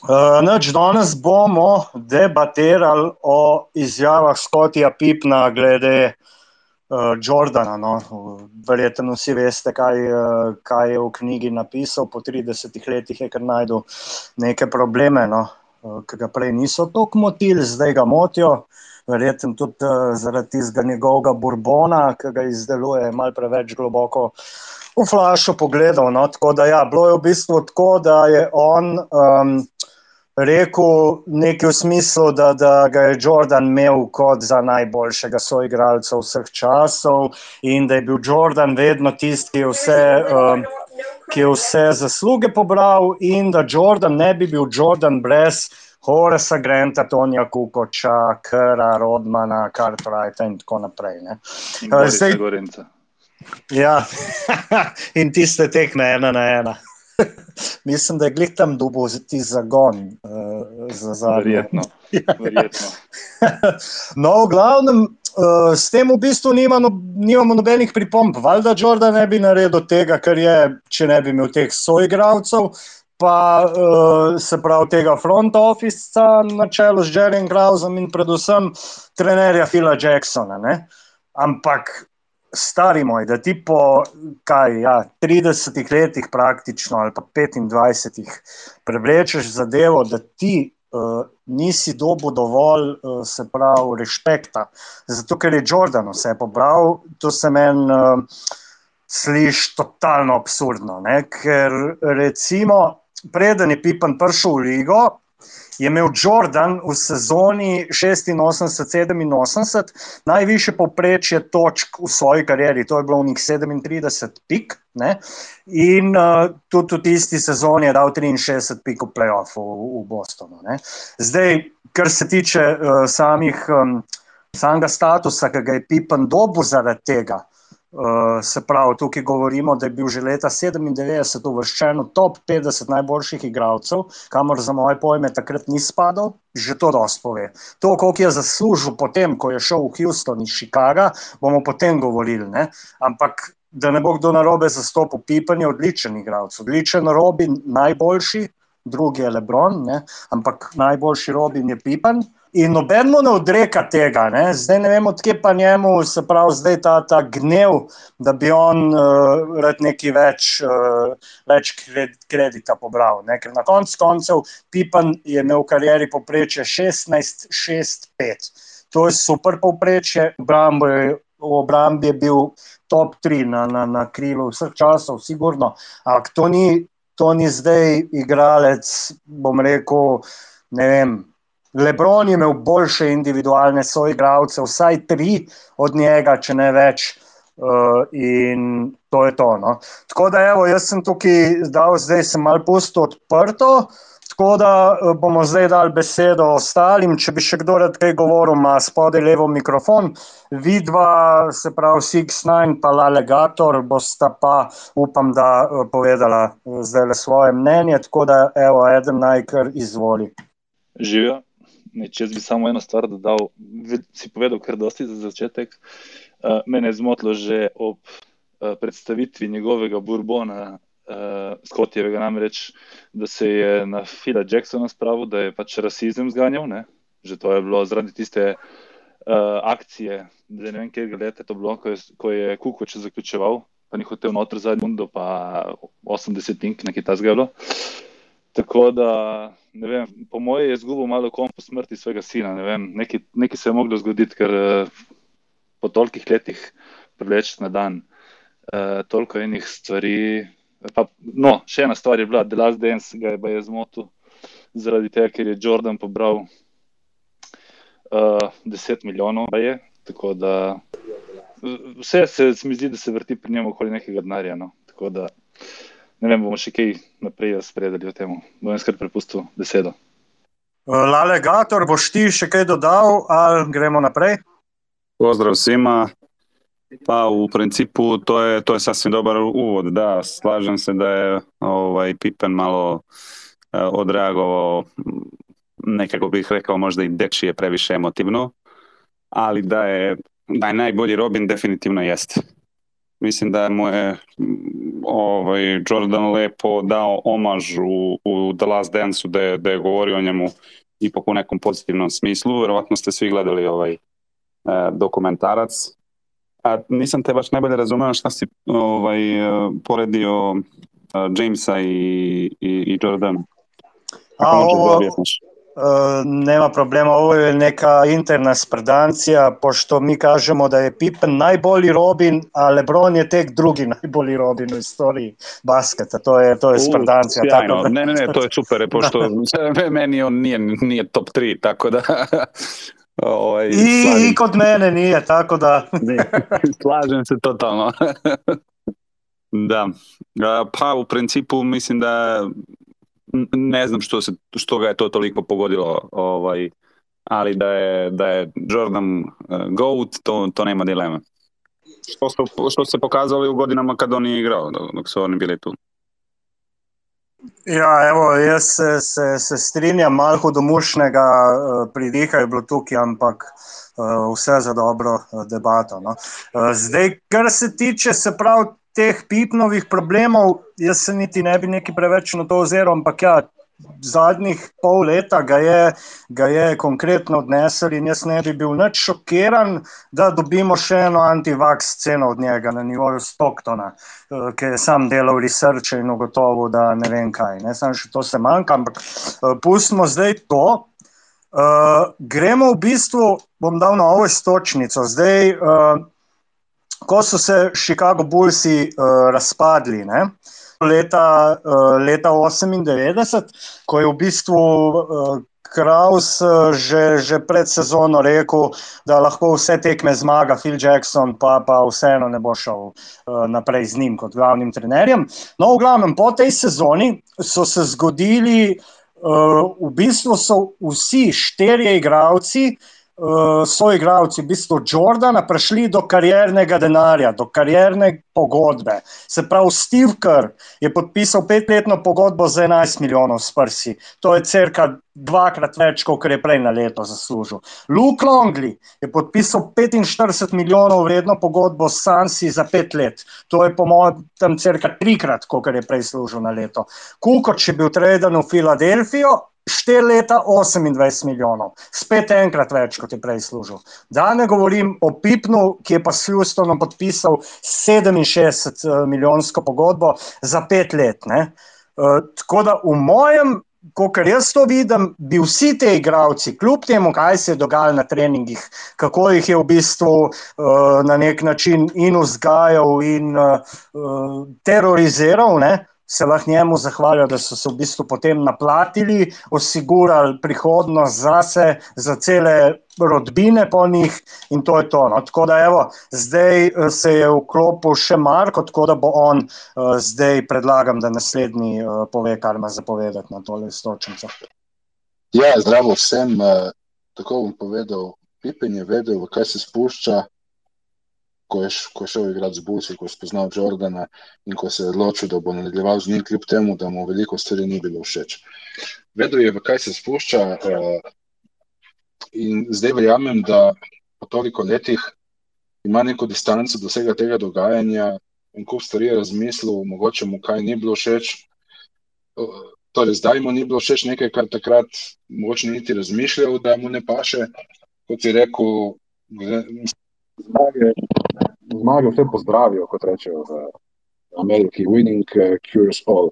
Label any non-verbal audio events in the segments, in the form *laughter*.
Uh, Noč danes bomo debatirali o izjavah Skotija Pipna glede uh, Jordana. No. Verjetno vsi veste, kaj, uh, kaj je v knjigi napisal. Po 30 letih je kar najdel neke probleme, no, uh, ki ga prej niso tako motili, zdaj ga motijo. Verjetno tudi uh, zaradi tistega njegovega burbona, ki ga izdeluje, malo preveč globoko v flašu pogledal. No. Tako da, ja, bilo je v bistvu tako, da je on. Um, rekel nekaj v smislu, da, da ga je Jordan imel kot za najboljšega soigralca vseh časov in da je bil Jordan vedno tisti, ki je vse. Um, Ki je vse zasluge pobral, in da Jordan ne bi bil Jordan brez Horesa, Granta, Tonija Kukoča, Kra, Rodmana, Cartwrighta in tako naprej. Ne. In Zdaj, ja, *laughs* in tiste tekme ena na ena. *laughs* Mislim, da je glih tam dobil ti zagon. Uh, za zadnje. verjetno. *laughs* verjetno. *laughs* no, v glavnem, uh, s tem v bistvu nima no, nimamo nobenih pripomb. Valjda Jordan ne bi naredil tega, kar je, če ne bi imel teh soigravcev. Pa uh, se pravi tega front officea na čelu z Jerryjem Grausom in predvsem trenerja Phila Jacksona. Ne? Ampak stari moj, da ti po kaj, ja, 30 letih, praktično ali pa 25, prevlečeš zadevo, da ti uh, nisi dobil dovolj, uh, se pravi, respekta. Zato, ker je Jordan vse pobral, to se meni uh, sliši totalno absurdno. Ne? Ker recimo, preden je Pipan prišel v ligo je imel Jordan v sezoni 86-87 najviše povprečje točk v svoji karieri, to je bilo v njih 37 pik. Ne? In uh, tudi v tisti sezoni je dal 63 pik v playoffu v, v Bostonu. Ne? Zdaj, kar se tiče uh, samih, um, samega statusa, ki ga je Pippen dobil zaradi tega. Uh, se pravi, tukaj govorimo, da je bil že leta 97 uvrščen v top 50 najboljših igralcev, kamor za moje pojme takrat ni spadal, že to razpove. To, koliko je zaslužil potem, ko je šel v Houston iz Chicaga, bomo potem govorili. Ne? Ampak da ne bo kdo na robe zastopil, Pipen je odličen igralec, odličen Robin, najboljši, drugi je Lebron, ne? ampak najboljši Robin je Pipen. In noben mu ne odreka tega, ne? zdaj ne vemo, odkje pa njemu, se pravi, zdaj ta, ta gnev, da bi on uh, rad nekaj več, uh, več kredita pobral. Ne? Ker na koncu koncev Pipan je imel v karieri poprečje 16-6-5. To je super povprečje, v obrambi je bil top 3 na, na, na krilu vseh časov, sigurno. Ampak to ni, to ni zdaj igralec, bom rekel, ne vem. Lebron je imel boljše individualne soigravce, vsaj tri od njega, če ne več. Uh, in to je to. No. Tako da, evo, jaz sem tukaj dal, zdaj sem malo pusto odprto. Tako da uh, bomo zdaj dali besedo ostalim. Če bi še kdo rad kaj govoril, ima spodaj levo mikrofon. Vidva, se pravi, Six-Nine, pa Lalegator, bosta pa, upam, da uh, povedala zdaj le svoje mnenje. Tako da, evo, eden naj kar izvoli. Živijo. Če bi samo eno stvar dodal, si povedal, kar dosti za začetek. Mene je zmotilo že ob predstavitvi njegovega Bourbona, uh, Skotjevega, namreč, da se je na Fila Jacksona spravil, da je pač rasizem zganjal. Ne? Že to je bilo zaradi tiste uh, akcije, da ne vem, kje je to bilo, ko je, ko je Kukoč zaključeval, pa ni hotel noter zadnji mundo, pa 80 ink, nekaj ta zgalo. Tako da ne vem, po mojem je izgubil malo kom po smrti svojega sina. Ne vem, nekaj, nekaj se je moglo zgoditi, ker uh, po tolikih letih preleč na dan, uh, toliko enih stvari. Pa, no, še ena stvar je bila, da Last Dance ga je, je zmotil zaradi tega, ker je Jordan pobral uh, 10 milijonov. Je, tako da vse se mi zdi, da se vrti pri njemu okoli nekega denarja. No. Tako da ne vem, bomo še kaj naprej spredali o tem. Bom jaz kar prepustil besedo. Lale Gator, boš ti še kaj dodal ali gremo naprej? Pozdrav vsema. Pa v principu to je, to je sasvim dobar uvod. Da, slažem se da je ovaj Pippen malo eh, odreagovao nekako bih rekao možda i dečije previše emotivno, ali da je, da je najbolji Robin definitivno jeste. mislim da mu je ovaj, Jordan lepo dao omaž u, u The Last Dance-u da je, da je govorio o njemu ipak u nekom pozitivnom smislu. Verovatno ste svi gledali ovaj e, dokumentarac. A nisam te baš najbolje razumeo šta si ovaj, e, poredio uh, Jamesa i, i, i Jordan. A, ovo, nema problema, ovo je neka interna sprdancija, pošto mi kažemo da je Pippen najbolji Robin, a LeBron je tek drugi najbolji Robin u istoriji basketa, to je, to je sprdancija. Tako da... Ne, ne, ne, to je super, pošto *laughs* meni on nije, nije top 3, tako da... Ovaj, I, I kod mene nije, tako da... *laughs* slažem se totalno. *laughs* da, pa u principu mislim da ne znam što, se, što ga je to toliko pogodilo, ovaj, ali da je, da je Jordan uh, GOAT, to, to nema dilema. Što, su, što se pokazali u godinama kad on je igrao, dok su oni bili tu. Ja, evo, jaz se, se, se strinjam, malo hudomušnega uh, pridiha je bilo tukaj, ampak uh, vse za dobro uh, debato. No. Zdaj, kar se tiče, se pravi, teh pipnovih problemov, jaz se niti ne bi neki preveč na to oziral, ampak ja, zadnjih pol leta ga je, ga je konkretno odnesel in jaz ne bi bil nič šokiran, da dobimo še eno antivaks sceno od njega na nivoju Stocktona, eh, ki je sam delal research in ugotovil, da ne vem kaj. Ne samo še to se manjka, ampak eh, pustimo zdaj to. Uh, gremo v bistvu, bom dal na ovo istočnico. Zdaj, uh, ko so se Chicago Bullsi uh, razpadli. Ne? Uh, leta 98, ko je v bistvu uh, Kraus uh, že, že pred sezono rekel, da lahko vse tekme zmaga Phil Jackson, pa, pa vseeno ne bo šel uh, naprej z njim kot glavnim trenerjem. No, v glavnem, po tej sezoni so se zgodili, uh, v bistvu so vsi štirje igravci, uh, so igravci, v bistvu Jordana, prišli do kariernega denarja, do karierne pogodbe. Se pravi, Steve Kerr je podpisal petletno pogodbo za 11 milijonov s prsi. To je crka dvakrat več, kot je prej na leto zaslužil. Luke Longley je podpisal 45 milijonov vredno pogodbo s Sansi za pet let. To je po mojem tam crka trikrat, kot je prej služil na leto. Kukoč je bil treden v Filadelfijo, 4 leta 28 milijonov, spet enkrat več, kot je prej služil. Da ne govorim o Pipnu, ki je pa s Houstonom podpisal 67 eh, milijonsko pogodbo za 5 let. Ne? Uh, tako da v mojem, kot jaz to vidim, bi vsi ti igravci, kljub temu, kaj se je dogajalo na treningih, kako jih je v bistvu uh, na nek način in vzgajal in uh, teroriziral, ne? Se lahko njemu zahvalijo, da so se v bistvu potem naplatili, osigurali prihodnost zase, za cele rodbine po njih in to je to. No. Tako da evo, zdaj eh, se je vklopil še Marko, tako da bo on uh, zdaj predlagam, da naslednji uh, pove, kar ima zapovedati na tole stočnico. Ja, zdravo vsem. Uh, tako bom povedal, Pipen je vedel, kaj se spušča ko je, ko je šel igrati z Bulsi, ko je spoznal Jordana in ko se je odločil, da bo nadaljeval z njim, kljub temu, da mu veliko stvari ni bilo všeč. Vedel je, v kaj se spušča, uh, in zdaj verjamem, da po toliko letih ima neko distanco do vsega tega dogajanja in ko stvari je razmislil, mogoče mu kaj ni bilo všeč. Uh, torej, zdaj mu ni bilo všeč nekaj, kar takrat mogoče niti razmišljal, da mu ne paše, kot je rekel. Zmage, zmage vse pozdravijo, kot rečejo v Ameriki, winning uh, cures all.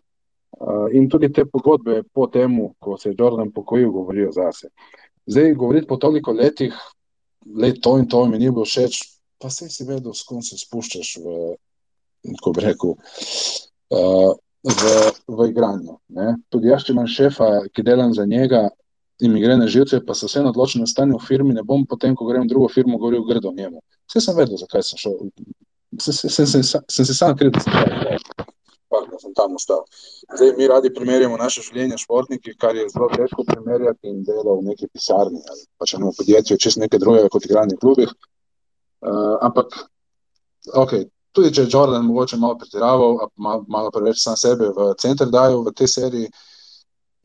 Uh, in tudi te pogodbe po tem, ko se je Jordan pokojil, govorijo zase. Zdaj, govoriti po toliko letih, le to in to mi ni bilo všeč, pa se si vedel, s kom se spuščaš v, ko bi rekel, uh, v, v igranju. Ne? Tudi jaz, če imam šefa, ki delam za njega, in mi gre na živce, pa se vseeno odločim, da ostanem v firmi, ne bom potem, ko grem v drugo firmo, govoril grdo njemu. Vse sem vedel, zakaj sem šel. Sem, sem, sem, sem se sam kriv, da sem šel. Da sem tam ostal. Zdaj, mi radi primerjamo naše življenje, športniki, kar je zelo težko primerjati in delo v neki pisarni ali pač v podjetju, čez nekaj drugega kot igranje v klubih. Uh, ampak, ok, tudi če je Jordan mogoče malo pretiraval, malo, malo preveč sam sebe v center dajal v tej seriji,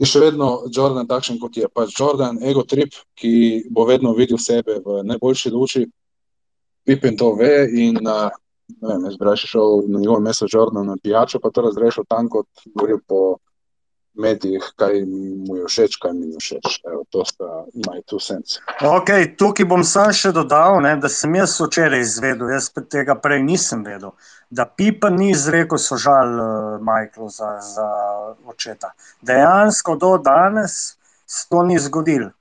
je še vedno Jordan takšen, kot je. Pač Jordan, ego trip, ki bo vedno videl sebe v najboljši luči. Pippen to ve in uh, ne vem, jaz bi raje šel na njegovo mesto Jordan na pijačo, pa to razrešil tam, kot govoril po medijih, kaj mu je všeč, kaj mi ni všeč. Evo, to sta my two cents. Okay, tukaj bom sam še dodal, ne, da sem jaz včeraj izvedel, jaz pa tega prej nisem vedel, da Pipa ni izrekel sožal uh, Michaelu za, za očeta. Dejansko do danes se to ni zgodilo.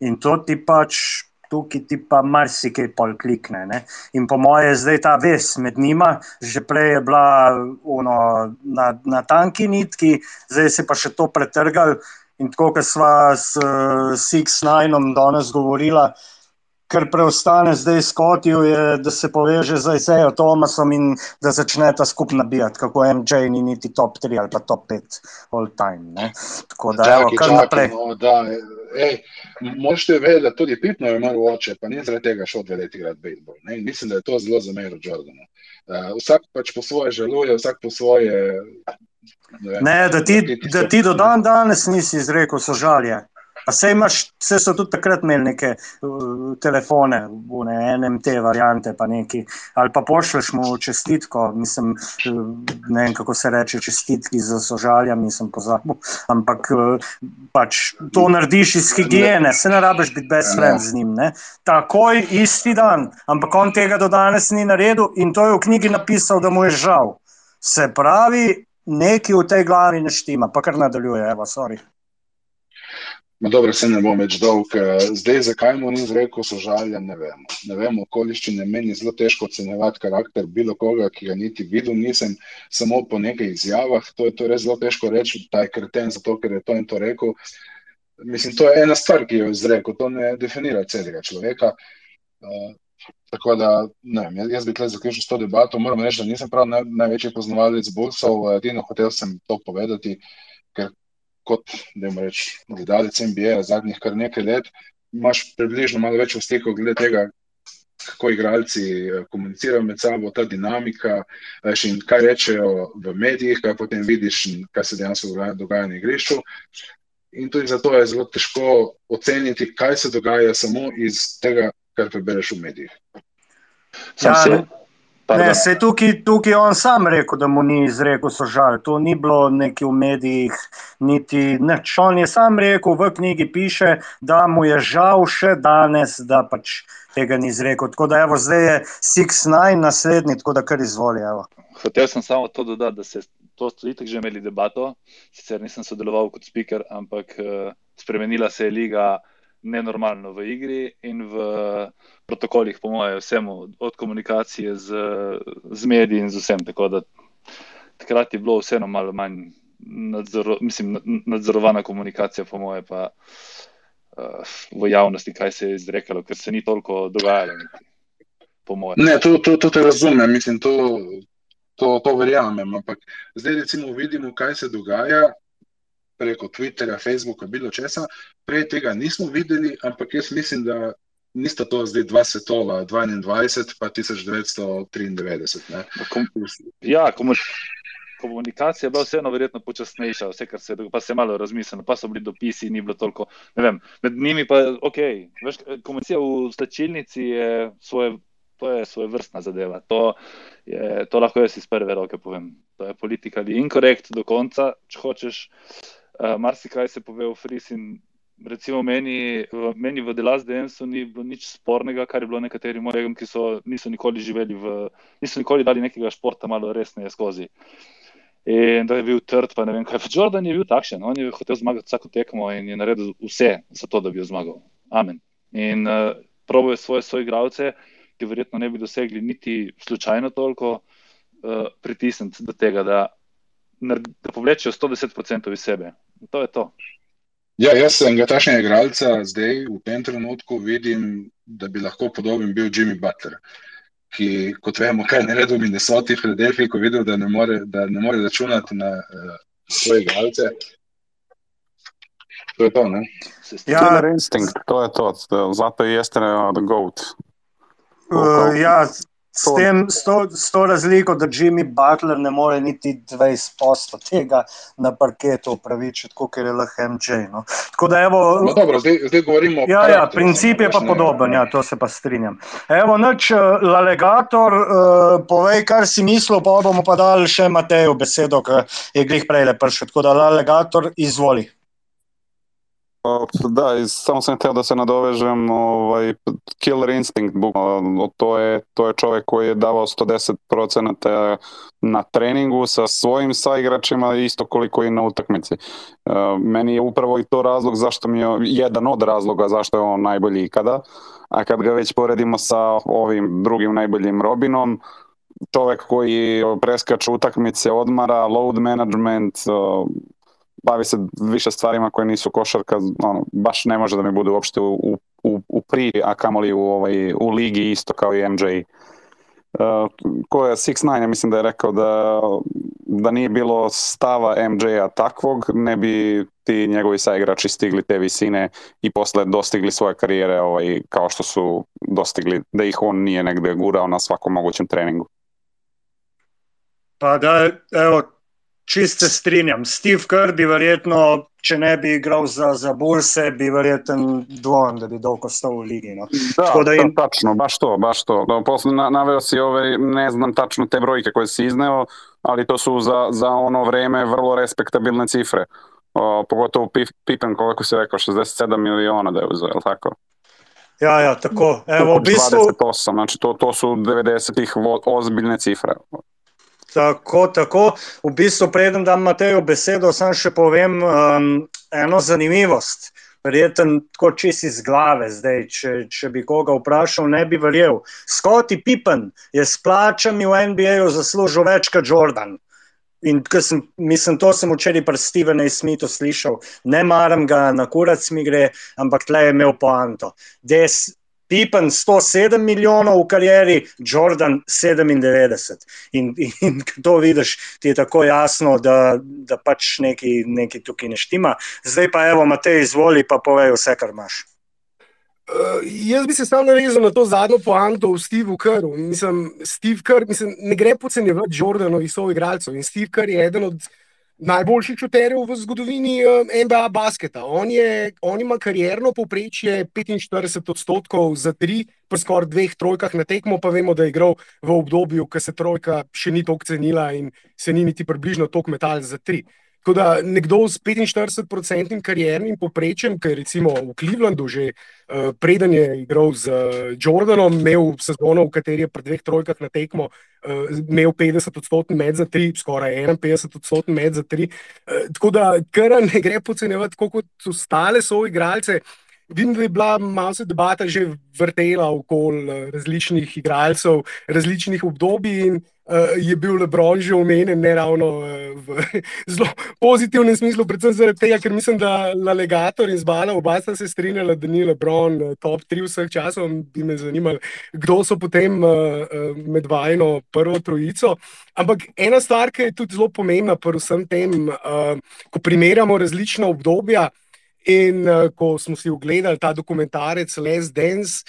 In to ti pač tukaj ti pa marsikaj pol klikne. Ne? In po moje je zdaj ta ves med njima, že prej je bila ono, na, na tanki nitki, zdaj se pa še to pretrgal. In tako, kot sva s Six Nineom danes govorila, kar preostane zdaj skotju, je, da se poveže z Isaiah Thomasom in da začne ta skupaj nabijati, kako MJ ni niti top 3 ali pa top 5 all time. Ne? Tako da, evo, kar naprej. No, da, ej, Možete vedeti, da tudi Pipno je imel oče, pa ni zaradi tega šel dve leti igrati bejzbol. Mislim, da je to zelo zameril Jordanu. Uh, vsak pač po svoje želuje, vsak po svoje. Ne, vem, ne da, ti, da ti do dan danes nisi izrekel sožalje. Pa se imaš, vse so tudi takrat imeli neke uh, telefone, ne, NMT variante, pa neki, ali pa pošlješ mu čestitko, mislim, uh, ne vem, kako se reče, čestitki za sožalja, nisem pozabil, ampak uh, pač to narediš iz higiene, se ne rabiš biti best friend z njim, ne. Takoj, isti dan, ampak on tega do danes ni naredil in to je v knjigi napisal, da mu je žal. Se pravi, neki v tej glavi ne štima, pa kar nadaljuje, evo, sorry. No, dobro, se ne bom več dolg. Zdaj, zakaj mu ni izrekel sožalja, ne vemo. Ne vemo, okoliščine meni je zelo težko ocenjevati karakter bilo koga, ki ga niti videl nisem, samo po nekaj izjavah. To je, to je res zelo težko reči, da je kreten, zato ker je to in to rekel. Mislim, to je ena stvar, ki jo je izrekel, to ne definira celega človeka. Uh, tako da, ne vem, jaz bi tukaj zaključil s to debato. Moram reči, da nisem prav naj, največji poznavalec Bulsov, edino hotel sem to povedati, ker kot reč, gledalec NBA zadnjih kar nekaj let, imaš približno malo več vstekov glede tega, kako igralci eh, komunicirajo med sabo, ta dinamika, veš, in kaj rečejo v medijih, kaj potem vidiš, kaj se dejansko dogaja, dogaja na igrišču. In tudi zato je zelo težko oceniti, kaj se dogaja samo iz tega, kar prebereš v medijih. Ja, Ne, se je tukaj, tukaj on sam rekel, da mu ni izrekel sožal. To ni bilo nekaj v medijih, niti nič. On je sam rekel, v knjigi piše, da mu je žal še danes, da pač tega ni izrekel. Tako da evo, zdaj je Six Nine naslednji, tako da kar izvoli. Evo. Hotel sem samo to dodati, da se to tudi že imeli debato, sicer nisem sodeloval kot speaker, ampak uh, spremenila se je liga nenormalno v igri in v protokolih, po mojem, vsemu, od komunikacije z, z mediji in z vsem. Tako da takrat je bilo vseeno malo manj nadzoro, mislim, nadzorovana komunikacija, po mojem, pa uh, v javnosti, kaj se je izrekalo, ker se ni toliko dogajalo. Ne, to, to, to te razumem, mislim, to, to, to verjamem. Ampak zdaj, recimo, vidimo, kaj se dogaja preko Twitterja, Facebooka, bilo česa. Prej tega nismo videli, ampak jaz mislim, da nista to zdaj dva svetova, 22 pa 1993. Kom, ja, komunikacija je bila vseeno verjetno počasnejša, vse, kar se je pa se malo razmislilo, pa so bili dopisi, ni bilo toliko. Vem, med njimi pa je ok. Veš, komunikacija v stačilnici je svoje. To je svoje vrstna zadeva. To, je, to lahko jaz iz prve roke povem. To je politika ali inkorekt do konca, če hočeš. Uh, marsikaj se pove v Fris in recimo meni, meni v Delas Densu ni bilo nič spornega, kar je bilo nekaterim mojim, ki so, niso nikoli živeli v, niso nikoli dali nekega športa malo resneje skozi. In da je bil trd, pa ne vem kaj. Jordan je bil takšen, on je hotel zmagati vsako tekmo in je naredil vse za to, da bi jo zmagal. Amen. In uh, proboje svoje svoje igravce, ki verjetno ne bi dosegli niti slučajno toliko uh, pritisniti do tega, da, da povlečejo 110% iz sebe. To je to. Ja, jaz sem ga tašnega igralca zdaj v tem trenutku vidim, da bi lahko podoben bil Jimmy Butler, ki, kot vemo, kaj ne redo v Minnesoti, v Filadelfiji, ko videl, da ne more, da ne more računati na uh, svoje igralce. To je to, ne? Ja, instinkt, to je to, zato je jester od GOAT. Uh, ja, S, tem, s, to, s to razliko, da Jimmy Butler ne more niti 20% tega na parketu upravičiti, kot je lahko MJ. No. Tako da, evo, no, dobro, zdaj, zdaj govorimo o ja, ja, princip je pa podoben, ja, to se pa strinjam. Evo, noč, uh, Lalegator, uh, povej, kar si mislil, pa bomo pa dali še Mateju besedo, ki je glih prej lepršil. Tako da, Lalegator, izvoli. Da, samo sam htio da se nadovežem, ovaj, killer instinct, to je, to je čovjek koji je davao 110% na treningu sa svojim saigračima isto koliko i na utakmici. Meni je upravo i to razlog zašto mi je, jedan od razloga zašto je on najbolji ikada, a kad ga već poredimo sa ovim drugim najboljim Robinom, čovjek koji preskače utakmice, odmara, load management, bavi se više stvarima koje nisu košarka, ono, baš ne može da mi bude uopšte u, u, u pri, a kamoli u, ovaj, u ligi isto kao i MJ. Uh, ko je 6 ja mislim da je rekao da, da nije bilo stava MJ-a takvog, ne bi ti njegovi saigrači stigli te visine i posle dostigli svoje karijere ovaj, kao što su dostigli, da ih on nije negde gurao na svakom mogućem treningu. Pa da, evo, Čist se strinjam. Steve Kerr bi verjetno, če ne bi igral za, za Burse, bi verjetno dvom, da bi dolgo stal v ligi. No. Da, da in... tačno, baš to, baš to. Da, posle na, naveo si ove, ne znam tačno te brojke koje si izneo, ali to su za, za ono vreme vrlo respektabilne cifre. O, pogotovo Pippen, koliko si rekao, 67 miliona da je uzeo, je li tako? Ja, ja, tako. Evo, v bistvu... 28, znači to, to su 90-ih ozbiljne cifre. Tako, tako. V bistvu, preden dam Mateju besedo, sam še povem um, eno zanimivost. Verjeten, tako čisi iz glave, zdaj, če, če bi koga vprašal, ne bi verjel. Scotty Pippen je s plačami v NBA-ju zaslužil več kot Jordan. In sem, mislim, to sem včeraj pri Stevenu Smithu slišal. Ne maram ga, na kurac mi gre, ampak tle je imel poanto. Des, Pippen 107 milijonov v karieri, Jordan 97. In, in to vidiš, ti je tako jasno, da, da pač nekaj, nekaj tukaj ne štima. Zdaj pa evo, Matej, izvoli pa povej vse, kar imaš. Uh, jaz bi se samo navezal na to zadnjo poanto v Steveu Kerru. Mislim, Steve Kerr, mislim, ne gre pocenjevati Jordanovih soigralcev. In Steve Kerr je eden od najboljših šuterjev v zgodovini um, NBA basketa. On, je, on ima karjerno povprečje 45 odstotkov za tri, pa skoraj dveh trojkah na tekmo, pa vemo, da je igral v obdobju, ko se trojka še ni toliko cenila in se ni niti približno toliko metal za tri. Tako da nekdo s 45-odstotnim kariernim poprečjem, ki je recimo v Clevelandu že uh, preden je igral z uh, Jordanom, imel sezono, v kateri je pri dveh trojkah na tekmo uh, imel 50-odstotni med za tri, skoraj 51-odstotni med za tri. Uh, tako da kar ne gre pocenjevati, kot ostale so igralce. Vidim, da je bila malo debata že vrtela okoli različnih igralcev, različnih obdobij. In, uh, je bil Lebron že omenjen, ne ravno uh, v *laughs* zelo pozitivnem smislu, predvsem zaradi tega, ker mislim, da Legator in Zbala oba sta se strinjala, da ni Lebron top 3 vseh časov. Bi me zanimalo, kdo so potem uh, uh, med vajno prvo trojico. Ampak ena stvar, ki je tudi zelo pomembna pri vsem tem, uh, ko primerjamo različna obdobja. In uh, ko smo si ogledali ta dokumentarec Les Dance,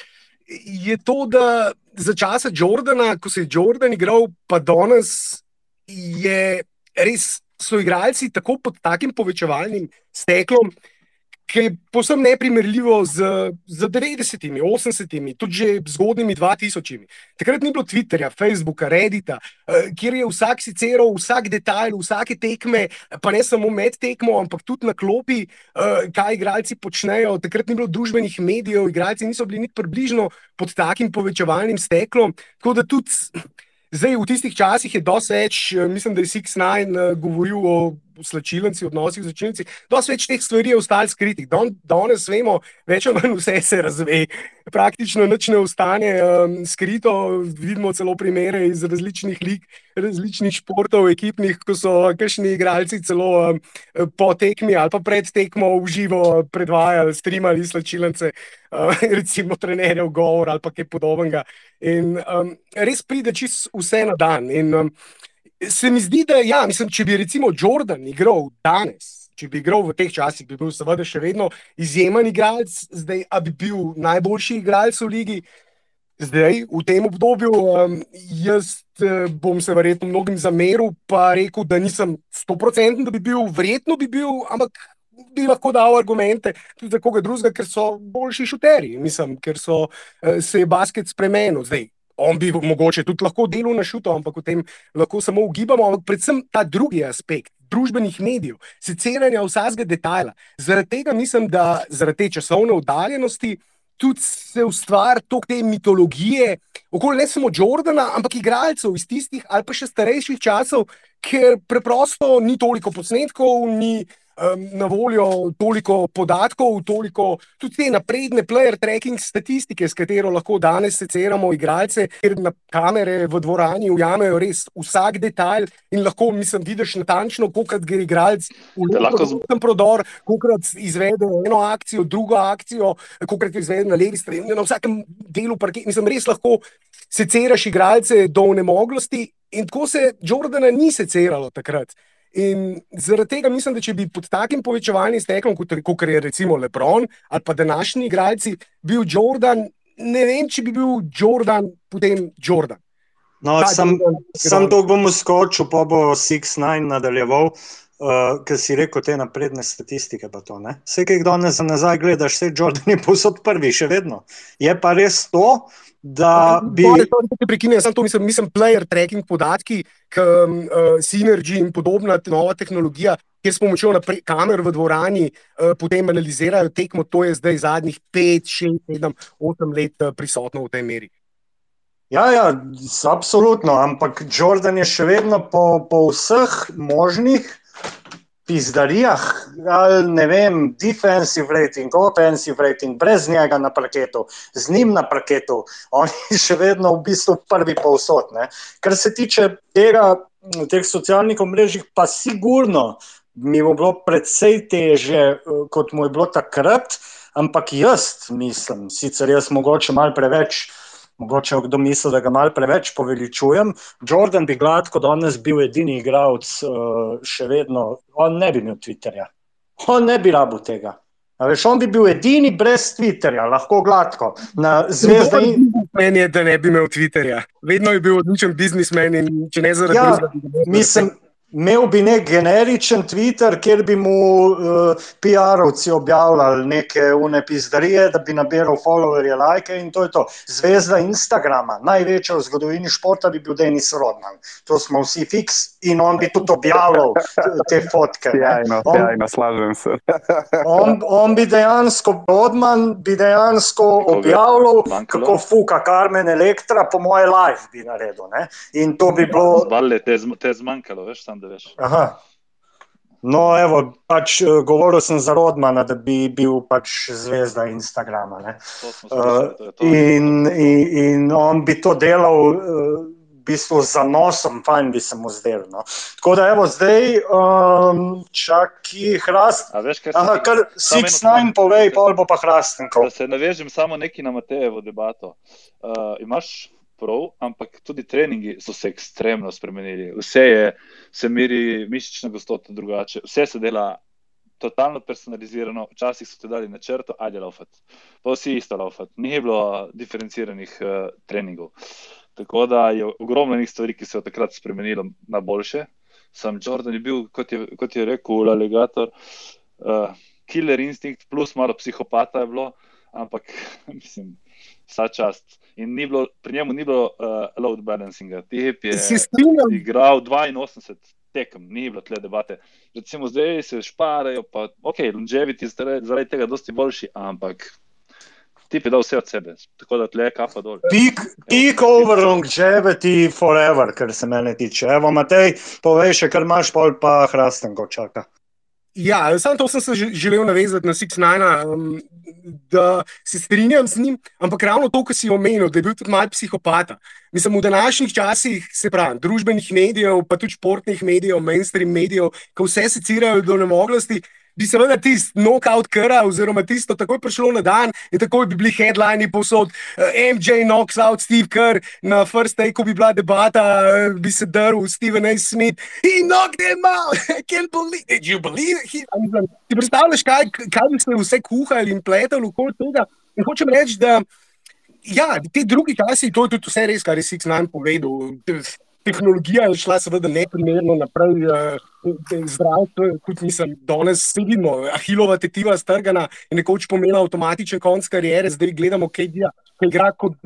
je to, da za časa Jordana, ko se je Jordan igral, pa danes je res so igralci tako pod takim povečevalnim steklom, ki je posebno neprimerljivo z, z 90-imi, 80-imi, tudi že zgodnimi 2000-imi. Takrat ni bilo Twitterja, Facebooka, Reddita, uh, kjer je vsak sicer vsak detajl, vsake tekme, pa ne samo med tekmo, ampak tudi na klopi, uh, kaj igralci počnejo. Takrat ni bilo družbenih medijev, igralci niso bili niti približno pod takim povečevalnim steklom. Tako da tudi. Zdaj, v tistih časih je dosti več, eh, mislim, da je Six Nine govoril o slačilnici, odnosih z učenci. Dosti več teh stvari je ostalo skritih. Don, danes vemo, več ali manj vse se razve. Praktično nič ne ostane um, skrito. Vidimo celo primere iz različnih lig, različnih športov, ekipnih, ko so kakšni igralci celo um, po tekmi ali pa pred tekmo v živo predvajali, streamali slačilnice, uh, *laughs* recimo trenerjev govor ali pa kaj podobnega. In um, res pride čisto vse na dan. In, um, se mi zdi, da ja, mislim, če bi recimo Jordan igral danes, če bi igral v teh časih, bi bil seveda še vedno izjemen igralec, zdaj pa bi bil najboljši igralec v ligi. zdaj, v tem obdobju. Um, jaz uh, bom se verjetno mnogim zameril, pa rekel, da nisem 100% da bi bil, verjetno bi bil, ampak bi lahko dal argumente tudi za koga drugega, ker so boljši šuteri, mislim, ker so, uh, se je basket spremenil. Zdaj, On bi mogoče tudi lahko delal na šuto, ampak o tem lahko samo ugibamo. Ampak predvsem ta drugi aspekt, družbenih medijev, seciranja vsakega detajla. Zaradi tega mislim, da zaradi te časovne oddaljenosti tudi se ustvari tok te mitologije, okoli ne samo Jordana, ampak igralcev iz tistih ali pa še starejših časov, ker preprosto ni toliko posnetkov, ni um, na voljo toliko podatkov, toliko tudi te napredne player tracking statistike, s katero lahko danes seceramo igralce, ker na kamere v dvorani ujamejo res vsak detajl in lahko, mislim, vidiš natančno, koliko gre igralec v tem prodor, koliko izvede eno akcijo, drugo akcijo, koliko izvede na levi strani, na vsakem delu parketa. Mislim, res lahko seceraš igralce do nemoglosti. In tako se Jordana ni seceralo takrat. In zaradi tega mislim, da če bi pod takim povečevalnim steklom, kot, kot je recimo Lebron ali pa današnji igralci, bil Jordan, ne vem, če bi bil Jordan potem Jordan. No, sam, sam to bom skočil, pa bo 6-9 nadaljeval, uh, ker si rekel te napredne statistike. Vse, ki jih danes nazaj gledaš, vse Jordan je posod prvi, še vedno. Je pa res to, da bi. Prekinjam, samo to mislim, mislim, player tracking podatki, k, um, uh, Synergy in podobna nova tehnologija, kjer s pomočjo kamer v dvorani uh, potem analizirajo tekmo, to je zdaj zadnjih 5, 6, 7, 8 let uh, prisotno v tej meri. Ja, ja, absolutno, ampak Jordan je še vedno po, po vseh možnih pizdarijah, ali ne vem, defensive rating, offensive rating, brez njega na parketu, z njim na parketu, on je *laughs* še vedno v bistvu prvi povsod. Ne. Kar se tiče tega, teh socialnih omrežij, pa sigurno mi bo bilo predvsej teže, kot mu je bilo takrat, ampak jaz mislim, sicer jaz mogoče malo preveč. Mogoče kdo misli, da ga malo preveč poveličujem. Jordan bi gladko danes bil edini igralec, uh, še vedno, on ne bi imel Twitterja. On ne bi rabil tega. Veš, on bi bil edini brez Twitterja, lahko gladko. In... Meni je, da ne bi imel Twitterja. Vedno je bil odličen biznismen in če ne zaradi tega. Ja, mislim, Imel bi nek generičen Twitter, kjer bi mu uh, PR-ovci objavljali neke unepizdarije, da bi nabiral followerje, like in to je to. Zvezda Instagrama, največja v zgodovini športa, bi bil Denis Rodman. To smo vsi fiks in on bi tudi objavljal te fotke. Jajno, on, jajno, slažem se. on, on bi dejansko, Rodman bi dejansko objavljal, kako fuka Carmen Elektra, po moje live bi naredil. Ne? In to bi bilo. Zvalle, te zmanjkalo, veš tam da veš. Aha. No, evo, pač, uh, govoril sem za Rodmana, da bi bil pač zvezda Instagrama. Uh, in, in, in on bi to delal uh, v bistvu za nosom, fajn bi se mu zdel. No. Tako da, evo, zdaj um, čakaj, hrast. Aha, kar Six Nine povej, pa bo pa hrasten. Da se navežem samo neki na Matejevo debato. Uh, imaš prav, ampak tudi treningi so se ekstremno spremenili. Vse je, se meri mišična gostota drugače, vse se dela totalno personalizirano. Včasih so ti dali na črto, ajde laufat. Pa vsi isto laufat. Ni bilo diferenciranih uh, treningov. Tako da je ogromno njih stvari, ki so takrat spremenili na boljše. Sam Jordan je bil, kot je, kot je rekel, alligator, uh, killer instinkt, plus malo psihopata je bilo, ampak *laughs* mislim, vsa čast. In ni bilo, pri njemu ni bilo uh, load balancinga. Tip je igral 82 tekem, ni bilo tle debate. Recimo zdaj se šparajo, pa ok, longevity je zaradi tega dosti boljši, ampak tip je dal vse od sebe. Tako da tle kapa dol. Peak, peak over longevity forever, kar se mene tiče. Evo, Matej, povej še, kar imaš, pol pa hrasten, ko čaka. Ja, samo to sem se želel navezati na Six Nine. Um, da se strinjam z njim, ampak ravno to, kar si omenil, da je bil tudi malo psihopata. Mislim, v današnjih časih, se pravi, družbenih medijev, pa tudi športnih medijev, mainstream medijev, ko vse secirajo do nemoglosti, bi seveda tisti knockout kara, oziroma tisto takoj prišlo na dan in takoj bi bili headlini povsod. Eh, MJ knocks out Steve Kerr, na first day, ko bi bila debata, uh, bi se drl Steven A. Smith. He knocked him out, *laughs* I can't believe it. Did you believe it? Ti predstavljaš, kaj, kaj bi se vse kuhali in pletali okoli tega? In hočem reči, da ja, te drugi časi, to je tudi vse res, kar je Six Nine povedal. Tehnologija je šla seveda neprimerno naprej, zdravstvo, kot mislim, danes vidimo, ahilova tetiva strgana je nekoč pomenila avtomatičen konc karijere, zdaj gledamo, kaj je, kaj igra kot,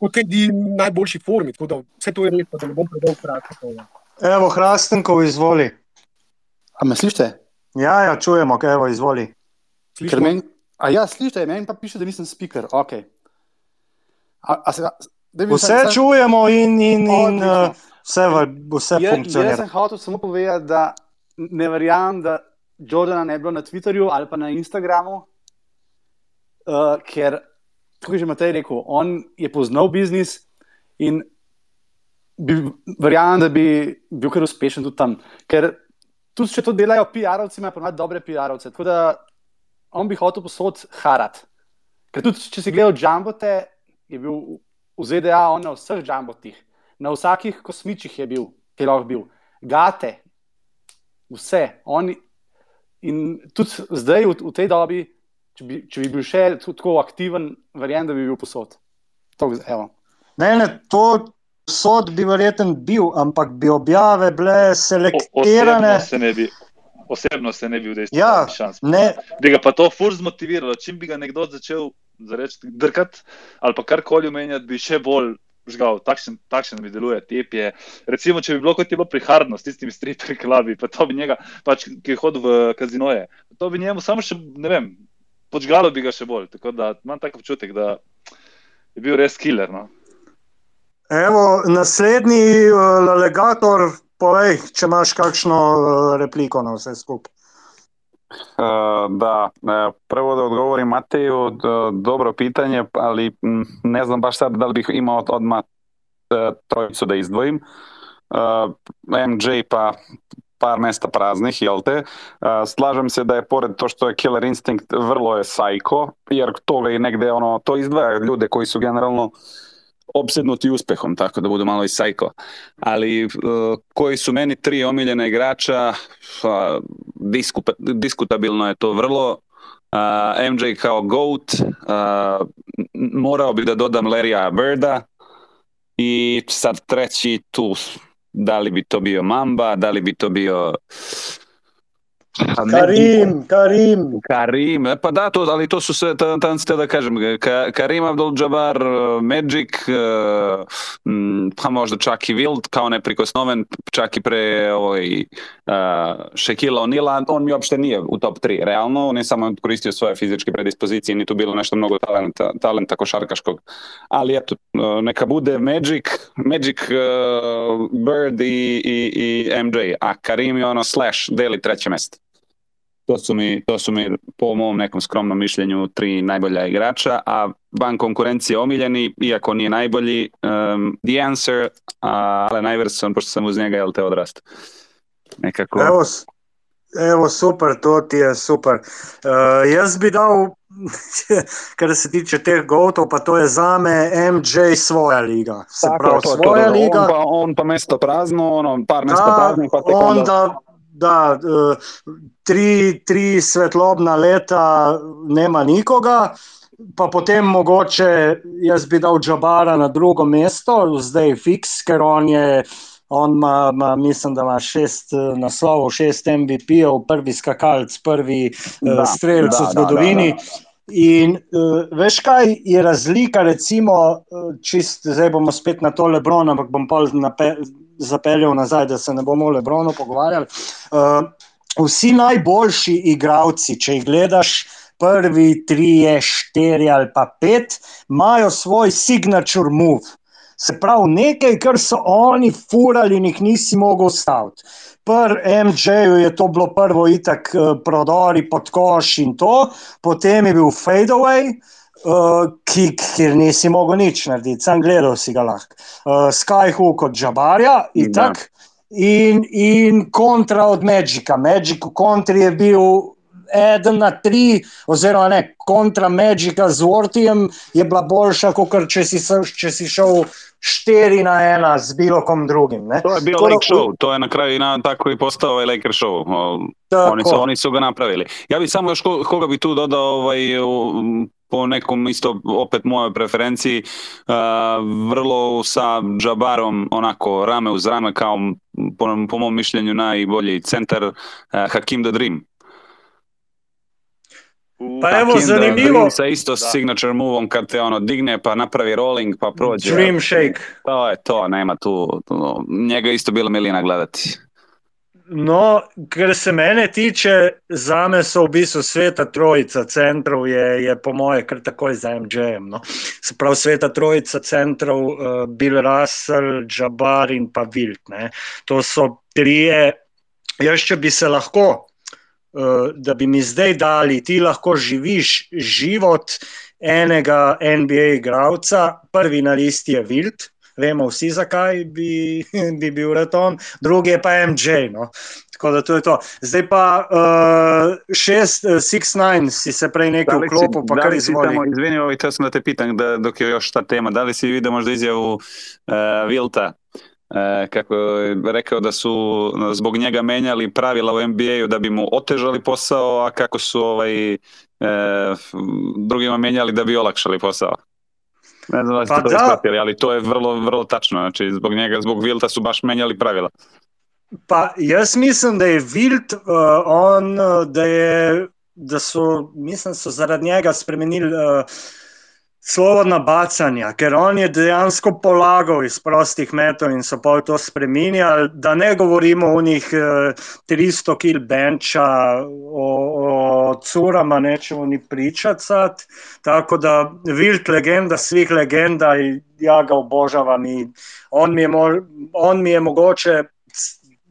kot kaj je najboljši formi, tako da vse to je res, da ne bom predolg kratko. Evo, Hrastenkov, izvoli. A me slišite? Ja, ja, čujemo, evo, izvoli. Men, a ja, slišite, meni pa piše, da nisem speaker, ok. A, a se, vse sam, čujemo in, in, in uh, vse, vse je, funkcionira. Jaz sem hotel samo povedati, da ne verjamem, da Jordana ne bi bilo na Twitterju ali pa na Instagramu, uh, ker, kot je že Matej rekel, on je poznal biznis in bi, verjamem, da bi bil kar uspešen tudi tam. Ker tudi če to delajo PR-ovci, imajo ponovadi dobre PR-ovce. Tako da on bi hotel posod harat. Ker tudi če si gledal Jumbote, je bil v ZDA on na vseh Jumbotih, na vsakih kosmičih je bil, ki je lahko bil, gate, vse. On, in tudi zdaj, v, v tej dobi, če bi, če bi bil še tako aktiven, verjamem, da bi bil posod. To, ne, ne, to sod bi verjeten bil, ampak bi objave bile selektirane. O, se ne bi. Osebno se ne bi vdestil, ja, da bi ga pa to fur zmotiviralo. Čim bi ga nekdo začel drkati ali pa karkoli omenjati, bi še bolj žgal, takšen, takšen mi deluje. Je, recimo, če bi bilo kot je bilo priharno s tistimi striperji, klabi, pa to bi njega, pač, ki je hodil v kazinoje, to bi njemu samo še, ne vem, počgalo bi ga še bolj. Tako da imam tak občutek, da je bil res killer. No. Evo, naslednji uh, legator, povej, če imaš kakšno uh, repliko na vse skupaj. Uh, da, prvo da odgovorim Mateju, dobro pitanje, ali ne znam baš sad da li bih imao odmah trojicu da izdvojim. Uh, MJ pa par mesta praznih, jel te? Uh, slažem se da je pored to što je Killer Instinct vrlo je sajko, jer toga i negde ono, to izdvaja ljude koji su generalno opsednuti uspehom, tako da budu malo i sajko. Ali uh, koji su meni tri omiljena igrača, diskuta, diskutabilno je to vrlo. MJ kao GOAT, morao bi da dodam Larrya Birda i sad treći tu, da li bi to bio Mamba, da li bi to bio Karim, Karim. Karim, pa da, to, ali to su sve, tam ste da kažem, Ka, Karim Abdul-Jabbar, Magic, pa možda čak i Wild, kao neprikosnoven, čak i pre ovaj, uh, Shaquille O'Neal, on mi uopšte nije u top 3, realno, on je samo koristio svoje fizičke predispozicije, ni tu bilo nešto mnogo talenta, talenta košarkaškog, ali eto, neka bude Magic, Magic uh, Bird i, i, i MJ, a Karim je ono slash, deli treće mesto. To su, mi, to su mi po mom nekom skromnom mišljenju tri najbolja igrača, a van konkurencije omiljeni, iako nije najbolji, um, The Answer, a Allen Iverson, pošto sam uz njega, jel te odrasta. Nekako... Evo, evo, super, to ti je super. Uh, jaz bi dal, kar se tiče teh gotov, pa to je za me MJ svoja liga. Se Tako, pravi, to, svoja to, liga. On pa, on pa mesto prazno, ono, par mesta Da, praznih, pa tek onda... onda, da, eh, tri, tri svetlobna leta nema nikoga, pa potem mogoče jaz bi dal Džabara na drugo mesto, zdaj fiks, ker on je. On ima, ima, mislim, da ima šest eh, naslovov, šest MVP-ov, prvi skakalc, prvi Da, da, strelec da, v zgodovini. da, da, In uh, veš, kaj je razlika, recimo, čist, zdaj bomo spet na to Lebron, ampak bom pa zapeljal nazaj, da se ne bomo o Lebronu pogovarjali. Uh, vsi najboljši igravci, če jih gledaš, prvi, tri, štiri ali pa pet, imajo svoj signature move. Se pravi, nekaj, kar so oni furali in jih nisi mogel ustaviti. Pri MJ-ju je to bilo prvo, itak, prodori pod koš in to, potem je bil fadeaway, uh, ki, kjer nisi mogel nič narediti, sam gledal si ga lahko. Uh, Skyhook od Džabarja, itak, in, in kontra od Magica. Magic v kontri je bil eden na tri, oziroma ne, kontra Magica z Vortijem je bila boljša, kot če si, če si šel štiri na ena z bilo kom drugim. Ne. To je da- Lake Show, to je na kraju na, tako i postao ovaj Laker Show. Tako. Oni su, oni su ga napravili. Ja bih samo još ko- koga bi tu dodao ovaj, po nekom isto opet mojoj preferenciji uh, vrlo sa Džabarom onako rame uz rame kao po, po mom mišljenju najbolji centar uh, Hakim the Dream. Pa evo, zanimivo. Dream sa isto Da. signature moveom kad te ono digne pa napravi rolling pa prođe. Dream Shake. To je to, nema tu, tu njega isto bila milina gledati. No, kar se mene tiče, zame so v bistvu sveta trojica centrov, je, je po moje kar takoj za MJ-jem. No. Se pravi, sveta trojica centrov, uh, Bill Russell, Jabbar in pa Wilt. Ne. To so trije. Jaz, če bi se lahko, da bi mi zdaj dali, ti lahko živiš život enega NBA igralca, prvi na listi je Wilt. Vemo vsi, zakaj bi, *laughs* bi bil Reton, drugi je pa MJ. No. Tako da to je to. Zdaj pa uh, šest, uh, six, nine, si se prej nekaj vklopil, pa kar li si izvoli. tamo- Izvini, ovaj, to sam da te pitam da, dok je još ta tema. Da li si vidio možda izjavu uh, Vilta uh, kako je rekao da su zbog njega menjali pravila u NBA-u da bi mu otežali posao, a kako su ovaj, uh, drugima menjali da bi olakšali posao. Ne znam da ste Pa to da. shvatili, ali to je vrlo, vrlo tačno. Znači, zbog njega, zbog Vilta su baš menjali pravila. Pa jaz mislim, da je Wild, uh, on, da, je, da so, mislim, so zaradi njega spremenili uh, slobodna bacanja, ker on je dejansko polagal iz prostih metov in so pa to spremenjali. Da ne govorimo o njih uh, 300 kil benča, o, o curama nećemo ni pričati sad. Tako da Wild legenda svih legenda ja ga obožavam i on mi je, mo- on mi je mogoče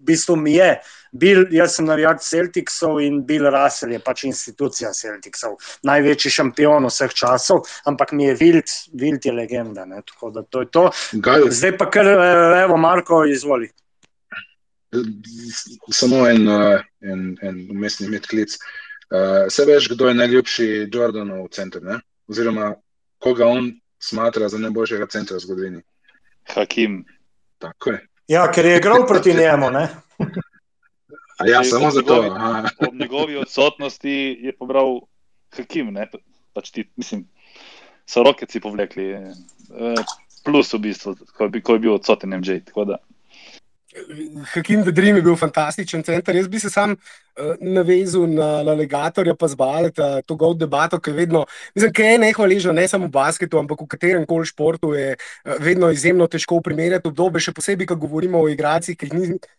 v bistvu mi je. Bil, jaz sem navijač Celticsov in Bill Russell je pač institucija Celticsov, največji šampion vseh časov, ampak mi je Wild, Wild je legenda. Ne? Tako da to je to. Gaj, Zdaj pa kar, eh, evo, Marko, izvoli. samo en, uh, en, en umestni medklic. Uh, se veš, kdo je najljubši Jordanov center, ne? oziroma koga on smatra za najboljšega centra v zgodovini. Hakim. Tako je. Ja, ker je igral proti njemu. Ne? A ja, Ej, samo zato. njegovi-. Ob njegovi odsotnosti je pobral Hakim, ne? pač ti, mislim, so roke si povlekli. eh, Plus v bistvu, ko je, bi- ko je bil odsoten MJ. tako da. Hakim the Dream je bil fantastičen center. Jaz bi se sam navezal na, na legatorja, pa zbaleta to gol debato, ki je vedno, mislim, ki je nehvaležna ne samo v basketu, ampak v katerem koli športu je uh, vedno izjemno težko primerjati obdobje, še posebej, ko govorimo o igracih, ki,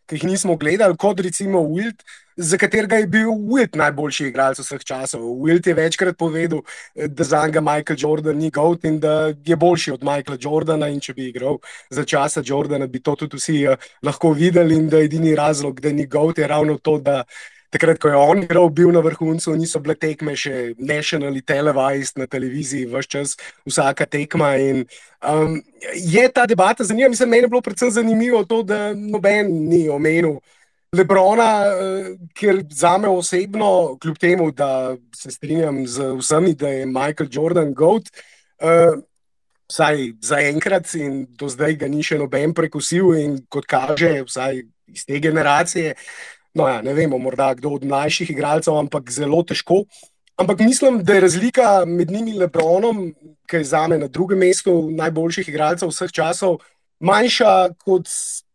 ki jih nismo gledali, kot recimo Wilt, za katerega je bil Wilt najboljši igralec vseh časov. Wilt je večkrat povedal, eh, da za njega Michael Jordan ni GOAT in da je boljši od Michaela Jordana in če bi igral za časa Jordana, bi to tudi vsi uh, lahko videli in da je edini razlog, da ni GOAT, je ravno to, da takrat, ko je on igral, bil na vrhuncu, niso bile tekme še nationally televised na televiziji, vse čas vsaka tekma. In, um, je ta debata zanimiva, mislim, meni je bilo predvsem zanimivo to, da noben ni omenil. Lebrona, eh, ker za me osebno, kljub temu, da se strinjam z vsemi, da je Michael Jordan GOAT, uh, vsaj zaenkrat in do zdaj ga ni še noben prekusil, in kot kaže, vsaj iz te generacije. No, ja, ne vemo, morda kdo od mlajših igralcev, ampak zelo težko. Ampak mislim, da je razlika med njimi in Lebronom, ki je za me na drugem mestu najboljših igralcev vseh časov, manjša kot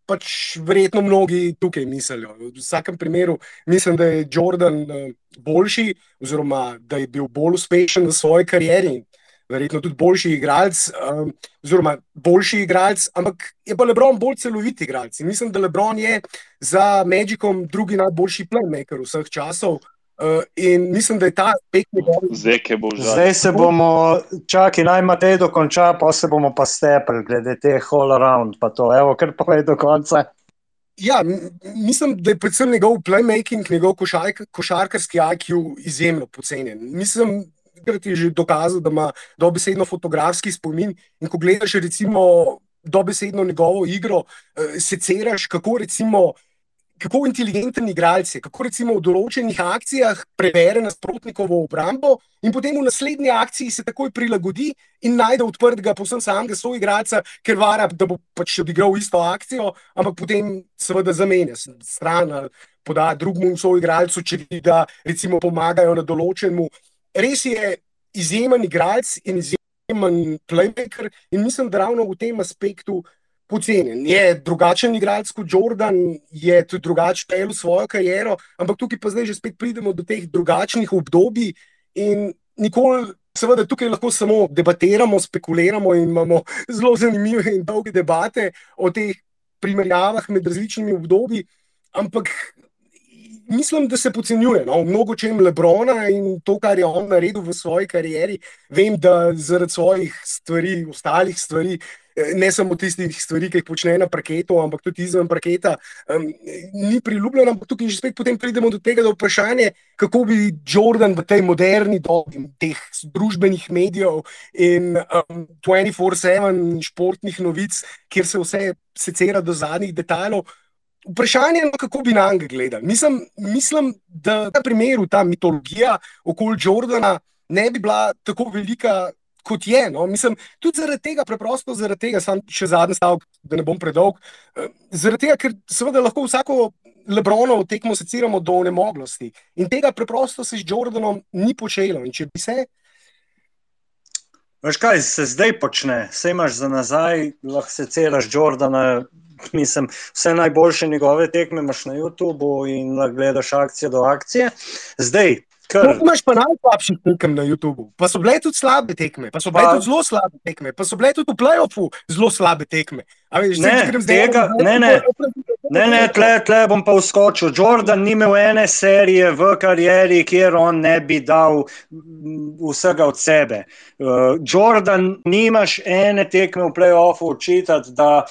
pač verjetno mnogi tukaj mislijo. V vsakem primeru mislim, da je Jordan eh, boljši, oziroma da je bil bolj uspešen v svoji karieri verjetno tudi boljši igralec, um, oziroma boljši igralec, ampak je pa Lebron bolj celovit igralec. In mislim, da Lebron je za Magicom drugi najboljši playmaker vseh časov. Uh, in mislim, da je ta njegov. Zeke bo. Zdaj se bomo, čakaj, naj Matej dokonča, pa se bomo pa stepli glede teh all around. Pa to, evo, kar povej do konca. Ja, mislim, da je predvsem njegov playmaking, njegov košark, košarkarski IQ izjemno pocenjen. Mislim, da je že dokazal, da ima dobesedno fotografski spomin. In ko gledaš, recimo, dobesedno njegovo igro, eh, seceraš, kako recimo. Kako inteligenten igralec je, kako recimo v določenih akcijah prebere nasprotnikovo obrambo in potem v naslednji akciji se takoj prilagodi in najde odprtega, povsem samega soigralca, ker vara, da bo pač odigral isto akcijo, ampak potem seveda zamenja stran ali poda drugemu soigralcu, če vidi, da recimo pomagajo na določenemu. Res je izjemen igralec in izjemen playmaker, in mislim, da ravno v tem aspektu pocenjen. Je drugačen igralec kot Jordan, je tudi drugačen pel svojo kariero, ampak tukaj pa zdaj že spet pridemo do teh drugačnih obdobij in nikoli. Seveda, tukaj lahko samo debatiramo, spekuliramo in imamo *laughs* zelo zanimive in dolge debate o teh primerjavah med različnimi obdobji, ampak mislim, da se podcenjuje. No, mnogo čem Lebrona in to, kar je on naredil v svoji karieri. Vem, da zaradi svojih stvari, ostalih stvari, eh, ne samo tistih stvari, ki jih počne na parketu, ampak tudi izven parketa, um, ni priljubljen. Ampak tukaj že spet pridemo do tega do vprašanja, kako bi Jordan v tej moderni dobi teh družbenih medijev in um, 24-7 športnih novic, kjer se vse secera do zadnjih detajlov. Vprašanje je, kako bi na njega gledali. Mislim, mislim, da v tem primeru ta mitologija okoli Jordana ne bi bila tako velika, kot je. No? Mislim, tudi zaradi tega, preprosto zaradi tega, sam še zadnji stavek, da ne bom predolg. Eh, zaradi tega, ker seveda lahko vsako Lebronovo tekmo seciramo do nemoglosti. In tega preprosto se z Jordanom ni počelo. In če bi se. Veš kaj se zdaj počne? Vse imaš za nazaj, lahko seciraš Jordana *laughs* mislim, vse najboljše njegove tekme imaš na YouTubu in gledaš akcije do akcije. Zdaj, kar... no, imaš pa najslabše tekme na YouTubu, pa so bile tudi slabe tekme, pa so bile pa... tudi zelo slabe tekme, pa so bile tudi v playoffu zelo slabe tekme. Veš, ne, zdaj, tega, ne, ne. Ne, ne, tle, tle bom pa uskočil. Jordan ni imel ene serije v karieri, kjer on ne bi dal vsega od sebe. Uh, Jordan, nimaš ene tekme v playoffu učitati, da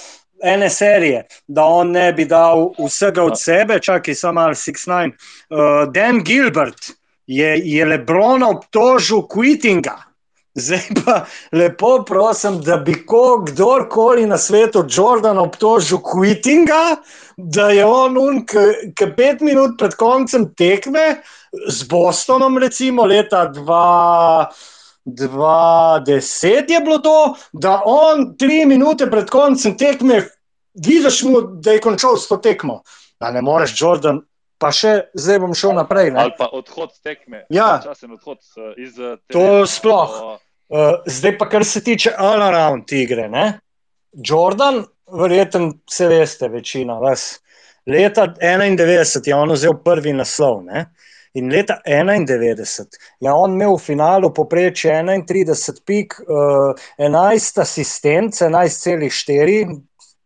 ene serije, da on ne bi dal vsega od sebe, čakaj, samo ali 6-9. Uh, Dan Gilbert je, je Lebrona obtožil quittinga. Zdaj pa lepo prosim, da bi kdorkoli na svetu Jordan obtožil quittinga, da je on un, ki pet minut pred koncem tekme z Bostonom, recimo leta 2. 20 je bilo to, da on tri minute pred koncem tekme, vidiš mu, da je končal s to tekmo. Da ne moreš, Jordan, pa še zdaj bom šel naprej. Ne? Ali pa odhod tekme. Ja, časen odhod eh, iz tega. To sploh. Uh, zdaj pa, kar se tiče all-around igre. Ne? Jordan, verjetno se veste, večina vas. Leta 91 je on vzel prvi naslov. Ne? In leta 91 je on imel v finalu poprečje 31 pik, uh, 11 asistent, 11,4,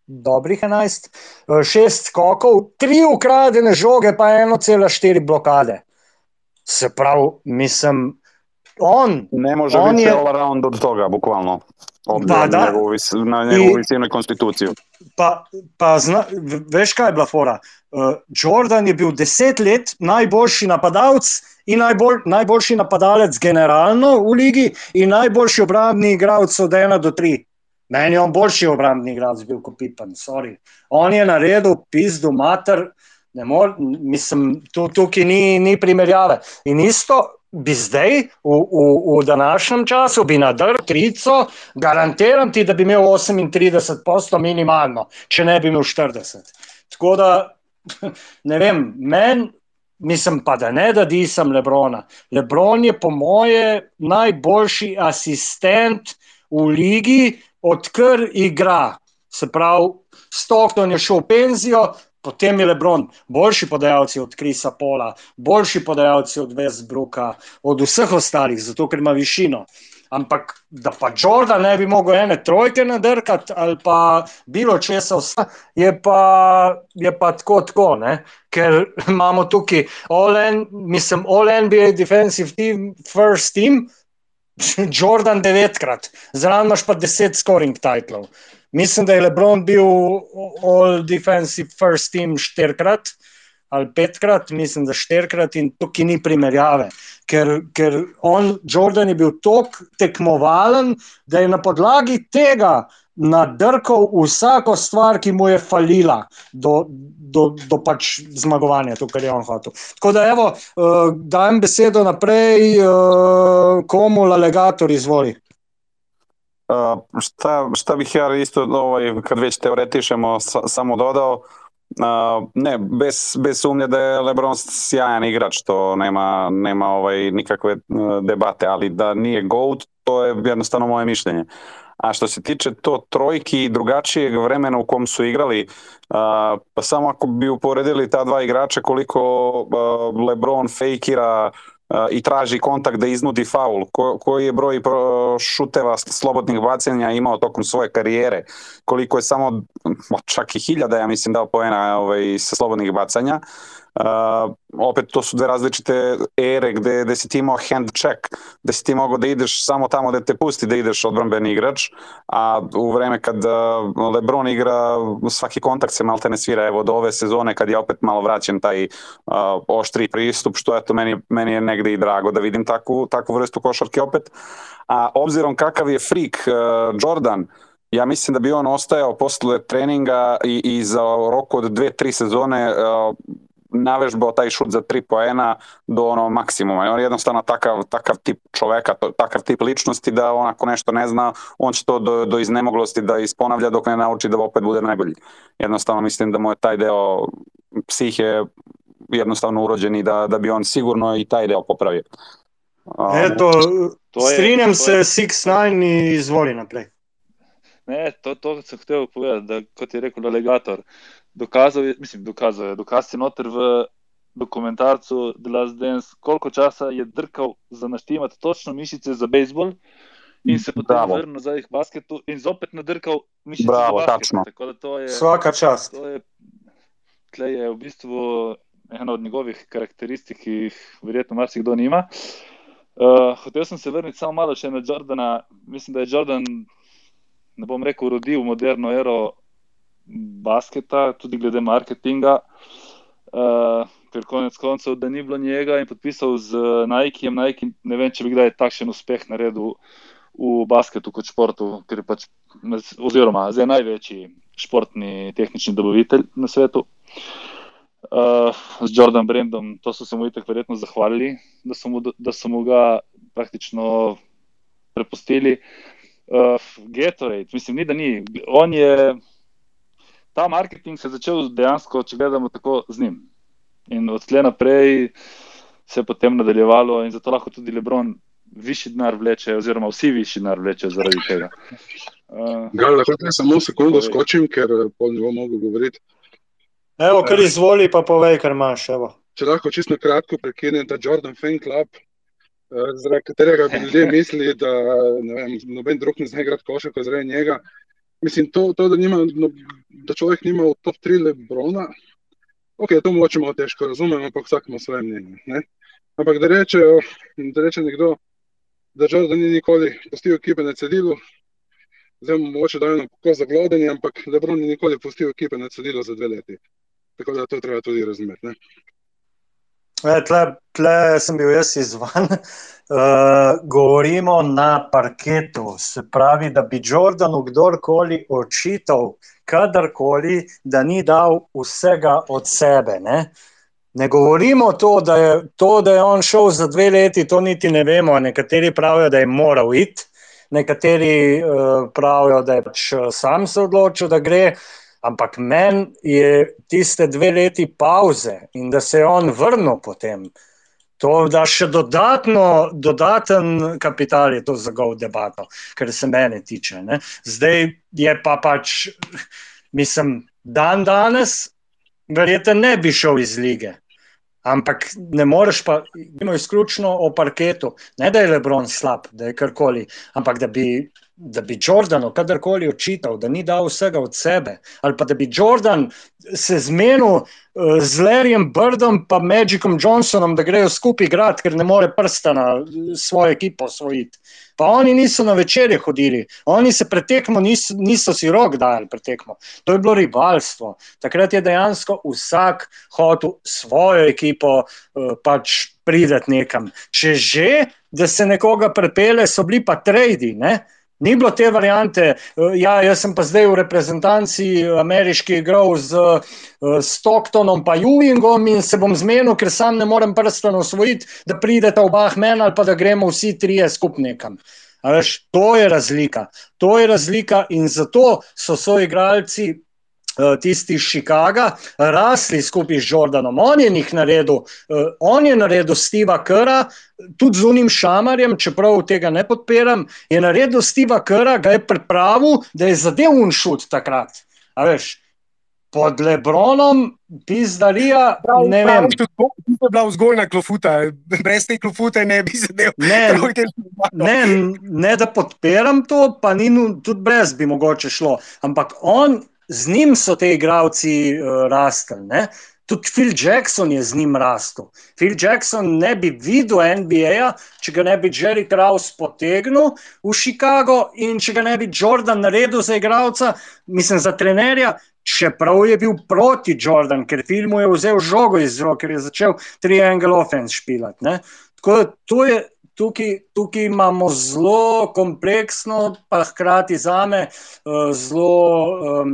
dobrih 11, uh, 6 skokov, 3 ukradene žoge, pa 1,4 blokade. Se pravi, mislim, on. Ne može on biti je... all around od toga, bukvalno. Pa, na njegovo njegovo visino in konstitucijo. Pa, pa zna, veš, kaj je bila fora? Uh, Jordan je bil deset let najboljši napadalec in najbolj, najboljši napadalec generalno v ligi in najboljši obrambni igralec od ena do tri. Meni je on boljši obrambni igralec bil kot Pipan, sorry. On je naredil pizdu mater, ne more, mislim, tukaj ni, ni primerjave. In isto, bi zdaj, v, v, v današnjem času, bi nadrl krico, garantiram ti, da bi imel 38 posto minimalno, če ne bi imel 40. Tako da, *laughs* ne vem, meni. Mislim pa, da ne, da nisem Lebrona. Lebron je, po moje, najboljši asistent v ligi, odkar igra. Se pravi, Stockton je šel v penzijo, Potem je Lebron boljši podajalci od Krisa Pola, boljši podajalci od Westbrooka, od vseh ostalih, zato ker ima višino. Ampak da pa Jordan ne bi mogel ene trojke nadrkati ali pa bilo česa, vse, je, pa, je pa tako, tako ker *laughs* imamo tukaj All, mislim, All NBA Defensive Team, First Team, *laughs* Jordan devetkrat, zraven imaš pa deset scoring titlov. Mislim, da je Lebron bil all defensive first team štirikrat ali petkrat, mislim, da štirikrat in tukaj ni primerjave. Ker, ker on, Jordan, je bil tako tekmovalen, da je na podlagi tega nadrkal vsako stvar, ki mu je falila do, do, do pač zmagovanja, to, kar je on hotel. Tako da, evo, uh, dajem besedo naprej, uh, komu alegator izvoli. Uh, šta, šta bih ja isto, ovaj, kad već teoretišemo, sa, samo dodao, Uh, ne, bez, bez sumnje da je Lebron sjajan igrač, to nema, nema ovaj, nikakve uh, debate, ali da nije GOAT, to je jednostavno moje mišljenje. A što se tiče to trojki i drugačijeg vremena u kom su igrali, uh, pa samo ako bi uporedili ta dva igrača koliko uh, LeBron fejkira i traži kontakt da iznudi faul, Ko, koji je broj šuteva slobodnih bacanja imao tokom svoje karijere, koliko je samo čak i hiljada, ja mislim, dao poena ovaj, sa slobodnih bacanja. Uh, opet to su dve različite ere gde, gde si ti imao hand check, gde si ti mogao da ideš samo tamo da te pusti da ideš odbranbeni igrač, a u vreme kad uh, Lebron igra svaki kontakt se malte ne svira, evo do ove sezone kad je opet malo vraćen taj uh, oštri pristup, što eto meni, meni je negde i drago da vidim takvu, takvu vrstu košarke opet, a obzirom kakav je freak uh, Jordan, ja mislim da bi on ostajao posle treninga i, i za roku od dve, tri sezone uh, navežbao taj šut za tri poena do ono maksimuma. I on je jednostavno takav, takav tip čoveka, takav tip ličnosti da on ako nešto ne zna, on će to do, do iznemoglosti da isponavlja dok ne nauči da opet bude najbolji. Jednostavno mislim da mu je taj deo psihe jednostavno urođen i da, da bi on sigurno i taj deo popravio. Eto, to je, strinjam to je... se 6-9 i izvoli naprej. Ne, to, to sem hotel povedati, da kot je rekel delegator, dokazal je, mislim, dokazal je, dokaz je noter v dokumentarcu The Last Dance, koliko časa je drkal za naštimati točno mišice za bejzbol in se potem vrnil nazaj k basketu in zopet nadrkal mišice Bravo, za basket. Tako da to je, Svaka čast. To je, tle je v bistvu ena od njegovih karakteristik, ki jih verjetno marsikdo nima. Uh, hotel sem se vrniti samo malo še na Jordana. Mislim, da je Jordan, ne bom rekel, rodil moderno ero basketa, tudi glede marketinga. Uh, ker konec koncev, da ni bilo njega in podpisal z Nike, Nike, ne vem, če bi kdaj takšen uspeh naredil v basketu kot športu, ker je pač, oziroma zdaj največji športni tehnični dobavitelj na svetu. Uh, z Jordan Brandom, to so se mu itak verjetno zahvalili, da so mu, da so mu ga praktično prepustili. Uh, Gatorade, mislim, ni da ni. On je ta marketing se je začel dejansko, če gledamo tako z njim. In od tle naprej se je potem nadaljevalo, in zato lahko tudi Lebron višji denar vleče, oziroma vsi višji denar vleče zaradi tega. Uh, Gal, lahko te samo sekundo skočim, ker eh, pol ne bom mogel govoriti. Evo, kar izvoli, pa povej, kar imaš. Evo. Če lahko čisto kratko prekinem ta Jordan Fan Club, eh, zaradi katerega bi ljudje mislili, da vem, noben drug ne zna igrati košarko zaradi njega. Mislim, to, to da, nima, no, da človek nima v top 3 lebrona, ok, to moče malo težko razumem, ampak vsak ima svoje mnenje. Ne? Ampak da reče, da reče nekdo, da Jordan ni nikoli pustil ekipe na cedilu, zdaj mu moče da eno poko za glodenje, ampak Lebron ni nikoli pustil ekipe na cedilu za dve leti. Tako da to treba tudi razumeti. E, tle, tle sem bil jaz izvan. Uh, *laughs* govorimo na parketu. Se pravi, da bi Jordanu kdorkoli očital, kadarkoli, da ni dal vsega od sebe. Ne, ne govorimo to da, je, to, da je on šel za dve leti, to niti ne vemo. Nekateri pravijo, da je moral iti, nekateri uh, pravijo, da je pač sam se odločil, da gre. Ampak meni je tiste dve leti pauze in da se je on vrnil potem, to da še dodatno, dodaten kapital je to za gov debato, kar se mene tiče. Ne. Zdaj je pa pač, mislim, dan danes, verjetno ne bi šel iz lige. Ampak ne moreš pa, imamo izključno o parketu, ne da je Lebron slab, da je karkoli, ampak da bi da bi Jordanu kadarkoli očital, da ni dal vsega od sebe, ali pa da bi Jordan se zmenil uh, z Larryjem Birdom in Magicom Johnsonom, da grejo skupaj igrati, ker ne more prsta na svojo ekipo osvojiti. Pa oni niso na večerje hodili, oni se pretekmo, niso, niso si rok dali pretekmo. To je bilo rivalstvo. Takrat je dejansko vsak hotel svojo ekipo uh, pač prideti nekam. Če že, da se nekoga prepele, so bili pa tradi. Ni bilo te variante, eh, ja, jaz sem pa zdaj v reprezentanci ameriški igral z uh, Stocktonom pa Ewingom in se bom zmenil, ker sam ne morem prsten osvojiti, da pridete oba mena ali pa da gremo vsi trije skupaj nekam. Veš, to je razlika. To je razlika in zato so svoji igralci uh, tisti iz Chicaga, rasli skupaj z Jordanom. On je jih naredil, uh, on je naredil Steva Kra, tudi z unim šamarjem, čeprav tega ne podpiram, je naredil Steva Kra, ga je pripravil, da je zadev unšut takrat. A veš, pod Lebronom, pizdarija. Ne vem, če to je bila vzgojna klofuta, brez te klofute ne bi sedel. *laughs* Ne, ne, ne, da podpiram to, pa ni tudi brez bi mogoče šlo. Ampak on, z njim so te igravci uh, rastli. Tudi Phil Jackson je z njim rastel. Phil Jackson ne bi videl NBA, če ga ne bi Jerry Krause potegnil v Chicago in če ga ne bi Jordan naredil za igralca, mislim za trenerja, čeprav je bil proti Jordan, ker filmu je vzel žogo iz rok, ker je začel triangle offense špilati. Tako da to je. Tukaj, tukaj imamo zelo kompleksno, pa hkrati za me uh, zelo um,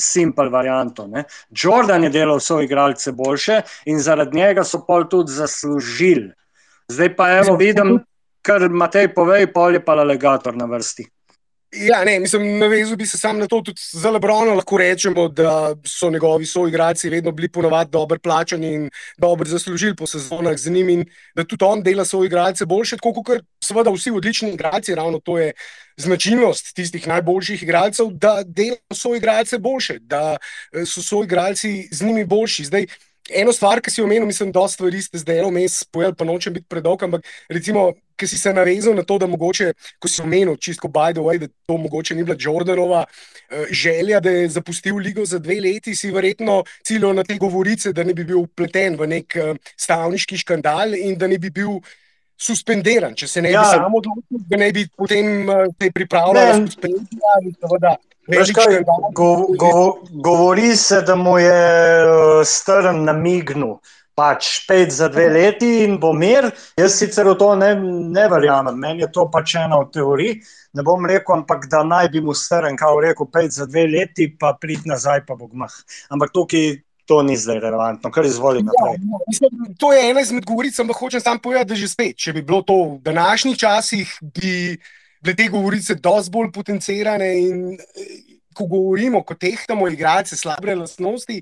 simpel varianto. Ne. Jordan je delal svoje igralce boljše in zaradi njega so pol tudi zaslužili. Zdaj pa evo vidim, kar Matej pove, pol je pa alegator na vrsti. Ja, ne, mislim, navezal bi se sam na to, tudi za Lebrona lahko rečemo, da so njegovi soigralci vedno bili ponovadi dobro plačani in dobro zaslužili po sezonah z njimi in da tudi on dela soigralce boljše, tako kot seveda vsi odlični igralci, ravno to je značilnost tistih najboljših igralcev, da delajo soigralce boljše, da eh, so soigralci z njimi boljši. Zdaj, Eno stvar, ki si omenil, mislim, da stvari ste zdaj pojel, pa nočem biti predolg, ampak recimo, ki si se navezal na to, da mogoče, ko si omenil, čisto by the way, da to mogoče ni bila Jordanova uh, želja, da je zapustil ligo za dve leti, si verjetno ciljal na te govorice, da ne bi bil upleten v nek uh, stavniški škandal in da ne bi bil suspendiran, če se ne ja. bi samo odločil, da ne bi potem uh, se pripravljal na suspendijo. Kaj, go, go, govori se, da mu je uh, strn namignil, pač pet za dve leti in bo mir. Jaz sicer v to ne, ne verjamem, meni je to pač ena od teorij. Ne bom rekel, ampak da naj bi mu strn, kao rekel, pet za dve leti, pa prid nazaj, pa bo gmah. Ampak tukaj to ni zdaj relevantno, kar izvoli naprej. Ja, mislim, to je ena izmed govoric, ampak hočem sam povedati, da že spet, če bi bilo to v današnjih časih, bi bile te govorice dosti bolj potencirane. In eh, ko govorimo, ko tehtamo igralce slabe lastnosti.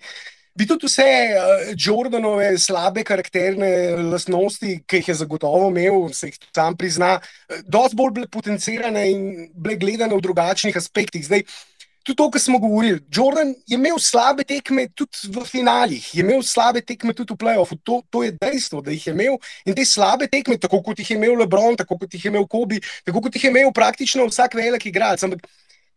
Bi tudi vse uh, Jordanove slabe karakterne lastnosti, ki jih je zagotovo imel, se jih sam prizna, uh, dosti bolj bile potencirane in bile gledane v drugačnih aspektih. Zdaj, tudi to, kar smo govorili, Jordan je imel slabe tekme tudi v finalih, je imel slabe tekme tudi v playoffu. To, to je dejstvo, da jih je imel in te slabe tekme, tako kot jih je imel Lebron, tako kot jih je imel Kobe, tako kot jih je imel praktično vsak velik igralec. Ampak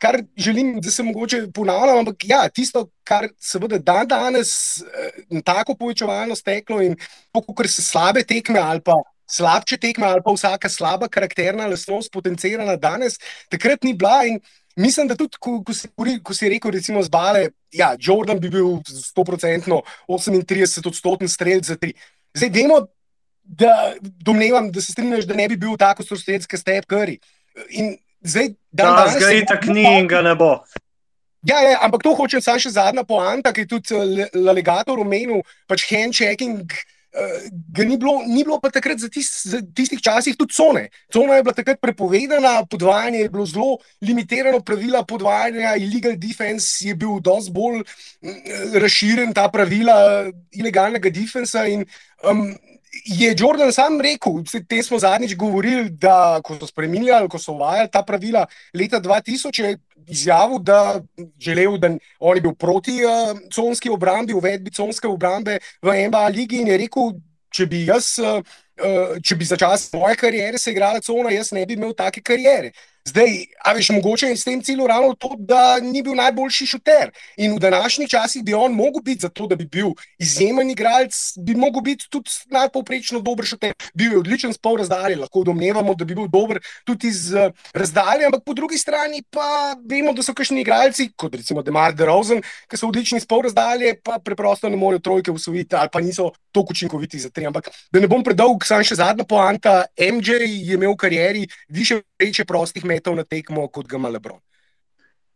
kar želim, da se mogoče ponavljam, ampak ja, tisto, kar seveda dan danes eh, tako povečevalno steklo in kako se slabe tekme ali pa. Slabše tekme ali pa vsaka slaba karakterna lastnost potencirana danes, takrat ni bila. In mislim, da tudi, ko, ko, si, ko si rekel, recimo, zbale, ja, Jordan bi bil 100-odstotno 38-odstoten strelj za tri. Zdaj vemo, da domnevam, da se strinjaš, da ne bi bil tako strostrelski step Curry. In Zdaj, dan da, danes je tako ni in ga ne bo. Ja, ja, ampak to hočem samo še zadnja poanta, ki je tudi eh, Legator omenil, pač handchecking. Uh, ni, bilo, ni bilo pa takrat za, tis, za tistih časih tudi cone. Cona je bila takrat prepovedana, podvajanje je bilo zelo limitirano, pravila podvajanja, illegal defense je bil dosti bolj uh, razširjen, ta pravila ilegalnega defensa. In, um, je Jordan sam rekel, te smo zadnjič govorili, da ko so spremenjali, ko so uvajali ta pravila leta 2000, je izjavil, da, želel, da on je bil proti uh, conski obrambi, uvedbi conske obrambe v NBA ligi in je rekel, če bi jaz. Uh, Če bi za čas moje kariere se igrala cona, jaz ne bi imel take kariere. Zdaj, a veš, mogoče je s tem ciljem ravno to, da ni bil najboljši šuter. In v današnjih časih bi on mogel biti, zato da bi bil izjemen igralec, bi mogel biti tudi najpovprečno dober šuter. Bil je odličen spol razdalje, lahko domnevamo, da bi bil dober tudi iz uh, razdalje, ampak po drugi strani pa vemo, da so kakšni igralci, kot recimo Demar DeRozan, ki so odlični spol razdalje, pa preprosto ne morejo trojke usvojiti ali pa niso tako učinkoviti za tri. Ampak da ne bom predolg, sam še zadnja poanta. MJ je imel v karieri više reče prostih metov na tekmo, kot ga ima Lebron.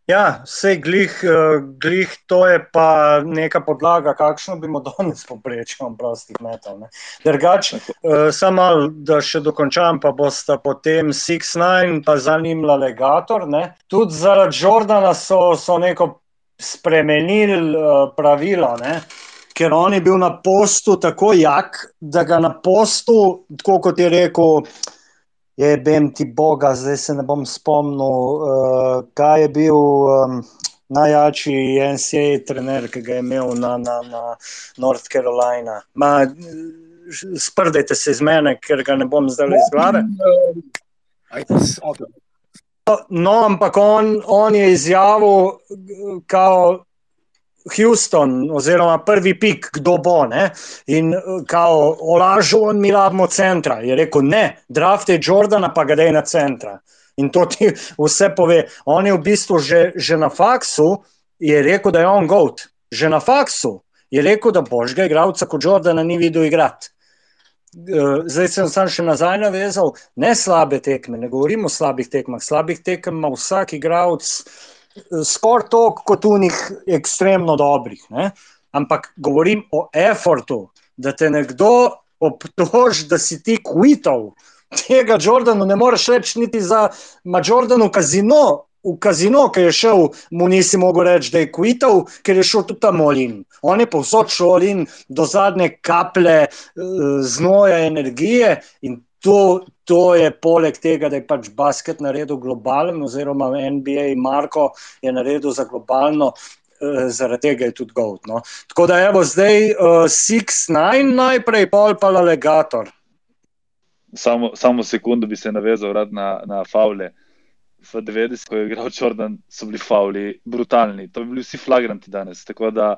Ja, vse glih, eh, glih, to je pa neka podlaga, kakšno bi morali danes poprečiti, prostih metov. Drugače, uh, samo da še dokončam, pa boste potem Six Nine, pa zanimla legator. Tudi zaradi Jordana so, so neko spremenili uh, pravilo, ne? ker on je bil na postu tako jak, da ga na postu, tako kot je rekel, je bem ti Boga, zdaj se ne bom spomnil, uh, kaj je bil. Um, Najjačji NCA trener, ki ga je imel na, na, na North Carolina. Ma, sprdajte se iz mene, ker ga ne bom zdaj iz glave. No, ampak on, on je izjavil, kao Houston, oziroma prvi pik, kdo bo. Ne? In kao olažil, on mi rabimo centra. Je rekel, ne, draft je Jordana, pa ga dej na centra. In to ti vse pove. On je v bistvu že, že na faksu rekel, da je on goat. Že na faksu je rekel, da božga igralca kot Jordana ni videl igrati. Zdaj sem sam še nazaj navezal, ne slabe tekme, ne govorim o slabih tekmah. Slabih tekem ima vsak igralec skoraj toliko kot unih ekstremno dobrih. Ne? Ampak govorim o efortu, da te nekdo obtoži, da si ti kvitov. Tega Jordanu ne moreš reči niti za Jordanu kazino, v kazino, ki je šel, mu nisi mogel reči, da je kvitov, ker je šel tudi tam olin. On je povsod šel olin do zadnje kaple znoja energije in to, to je poleg tega, da je pač basket naredil globalen, oziroma NBA Marko je naredil za globalno. Zaradi tega je tudi gold. No. Tako da, evo, zdaj 6-9, uh, najprej pol pa alegator. Samo, samo sekundu bi se navezal na, na Favle. V 90-ih, ko je igral Črndan, so bili Favli brutalni. To bi bili vsi flagranti danes. Tako da,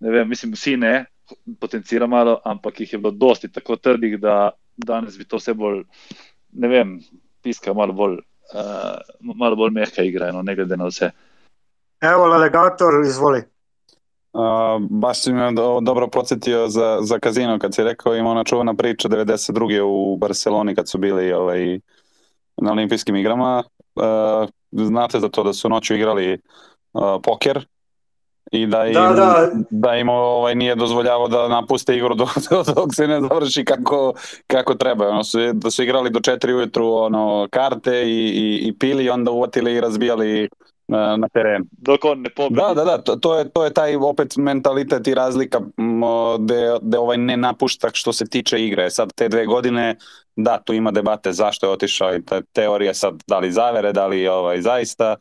ne vem, mislim, vsi ne, potencira malo, ampak jih je bilo dosti tako trdih, da danes bi to vse bolj, ne vem, piska malo bolj, uh, malo bolj mehka igra, no, ne glede na vse. Evo, alegator, izvoli. Uh, baš si me do, dobro podsjetio za, za kazino, kad si rekao ima ona čuvena priča 92. u Barceloni kad su bili ovaj, na olimpijskim igrama. Uh, znate za to da su noću igrali uh, poker i da im, Da, da. da im ovaj, nije dozvoljavao da napuste igru *laughs* dok, dok se ne završi kako, kako treba. Ono su, da su igrali do četiri ujutru ono, karte i, i, i pili i onda uvatili i razbijali na, na terenu. Dok on ne pobedi. Da, da, da, to, to, je, to je taj opet mentalitet i razlika gde ovaj ne napušta što se tiče igre. Sad te dve godine, da, tu ima debate zašto je otišao i te, teorije sad da li zavere, da li ovaj, zaista,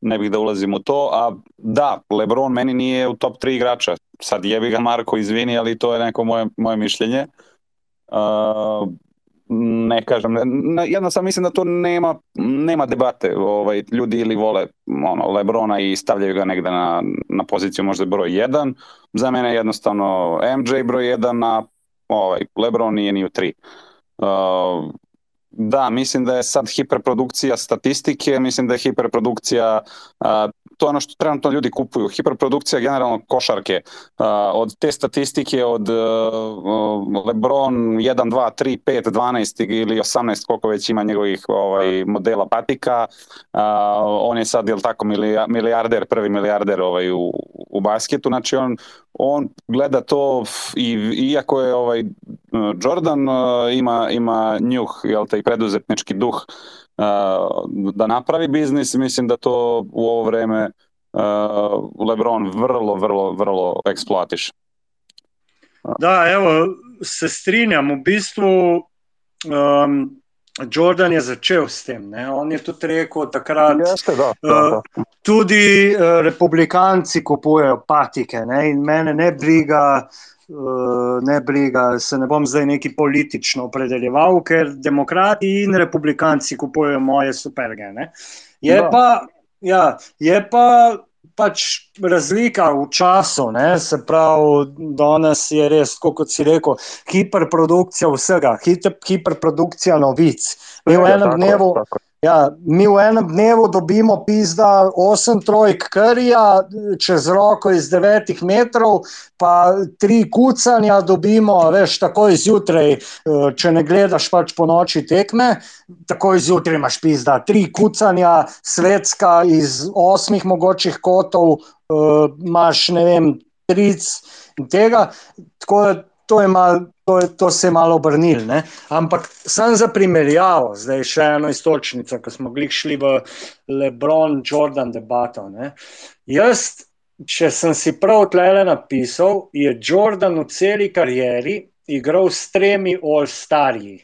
ne bih da ulazim u to, a da, Lebron meni nije u top 3 igrača. Sad jebi ga Marko, izvini, ali to je neko moje, moje mišljenje. Uh, ne kažem, ne, jednostavno mislim da to nema, nema debate, ovaj, ljudi ili vole ono, Lebrona i stavljaju ga negde na, na poziciju možda broj 1, za mene je jednostavno MJ broj 1, a ovaj, Lebron nije ni u 3. Uh, da, mislim da je sad hiperprodukcija statistike, mislim da je hiperprodukcija uh, to je ono što trenutno ljudi kupuju. Hiperprodukcija generalno košarke. Uh, od te statistike od uh, Lebron 1, 2, 3, 5, 12 ili 18 koliko već ima njegovih ovaj, modela patika. Uh, on je sad, jel tako, milijarder, prvi milijarder ovaj, u, u basketu. Znači on, on gleda to i iako je ovaj Jordan uh, ima, ima njuh, jel taj preduzetnički duh da napravi biznis, mislim da to u ovo vreme Lebron vrlo, vrlo, vrlo eksploatiše. Da, evo, se strinjam, v bistvu um, Jordan je začel s tem. Ne? On je tudi rekel takrat, Jeste, da, da, da. Uh, tudi uh, republikanci kupujejo patike ne? in mene ne briga, uh, ne briga, se ne bom zdaj neki politično opredeljeval, ker demokrati in republikanci kupujejo moje superge. Ne? Je Da. pa, ja, je pa pač razlika v času, ne? se pravi, danes je res, kot si rekel, hiperprodukcija vsega, hiter, hiperprodukcija novic. Mi v Ja, enem tako je, dnevu, tako. Ja, mi v enem dnevu dobimo pizda osem trojk karija čez roko iz devetih metrov, pa tri kucanja dobimo, veš, takoj zjutraj, eh, če ne gledaš pač po noči tekme, takoj zjutraj imaš pizda, tri kucanja, svetska iz osmih mogočih kotov, uh, imaš, ne vem, tric in tega. Tako da to, mal, to, je, to se je malo obrnil. Ne? Ampak sem za primerjavo, zdaj še eno istočnico, ko smo glih šli v Lebron-Jordan debato. Ne? Jaz če sem si prav tle napisal, je Jordan v celi karieri igral s tremi All-Starji.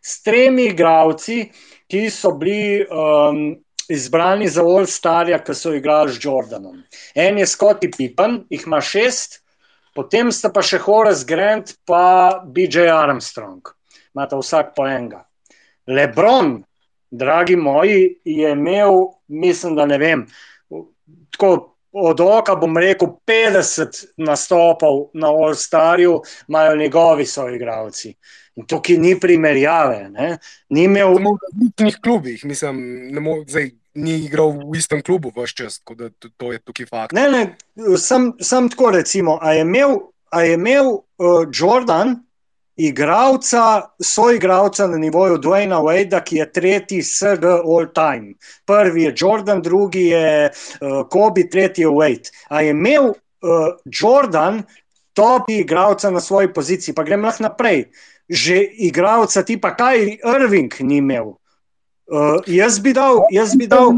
S tremi igravci, ki so bili um, izbrani za All-Starja, ki so igrali z Jordanom. En je Scotty Pippen, jih ima šest, potem sta pa še Horace Grant pa BJ Armstrong. Imata vsak po enega. Lebron, dragi moji, je imel, mislim, da ne vem, tako od oka bom rekel, 50 nastopov na All-Starju imajo njegovi soigravci. In tukaj ni primerjave. Ne? Ni imel Samo v različnih klubih, mislim, ne mo, zdaj, ni igral v istem klubu vse čas, tako da to, je tukaj fakt. Ne, ne, sem, sem tako recimo. A je imel, a je imel uh, Jordan igralca, soigralca na nivoju Dwayna Wadea, ki je tretji SG all time. Prvi je Jordan, drugi je uh, Kobe, tretji je Wade. A je imel uh, Jordan top igralca na svoji poziciji, pa gremo lahko naprej. Že igralca tipa Kyrie Irving ni imel. Uh, jaz bi dal, jaz bi dal.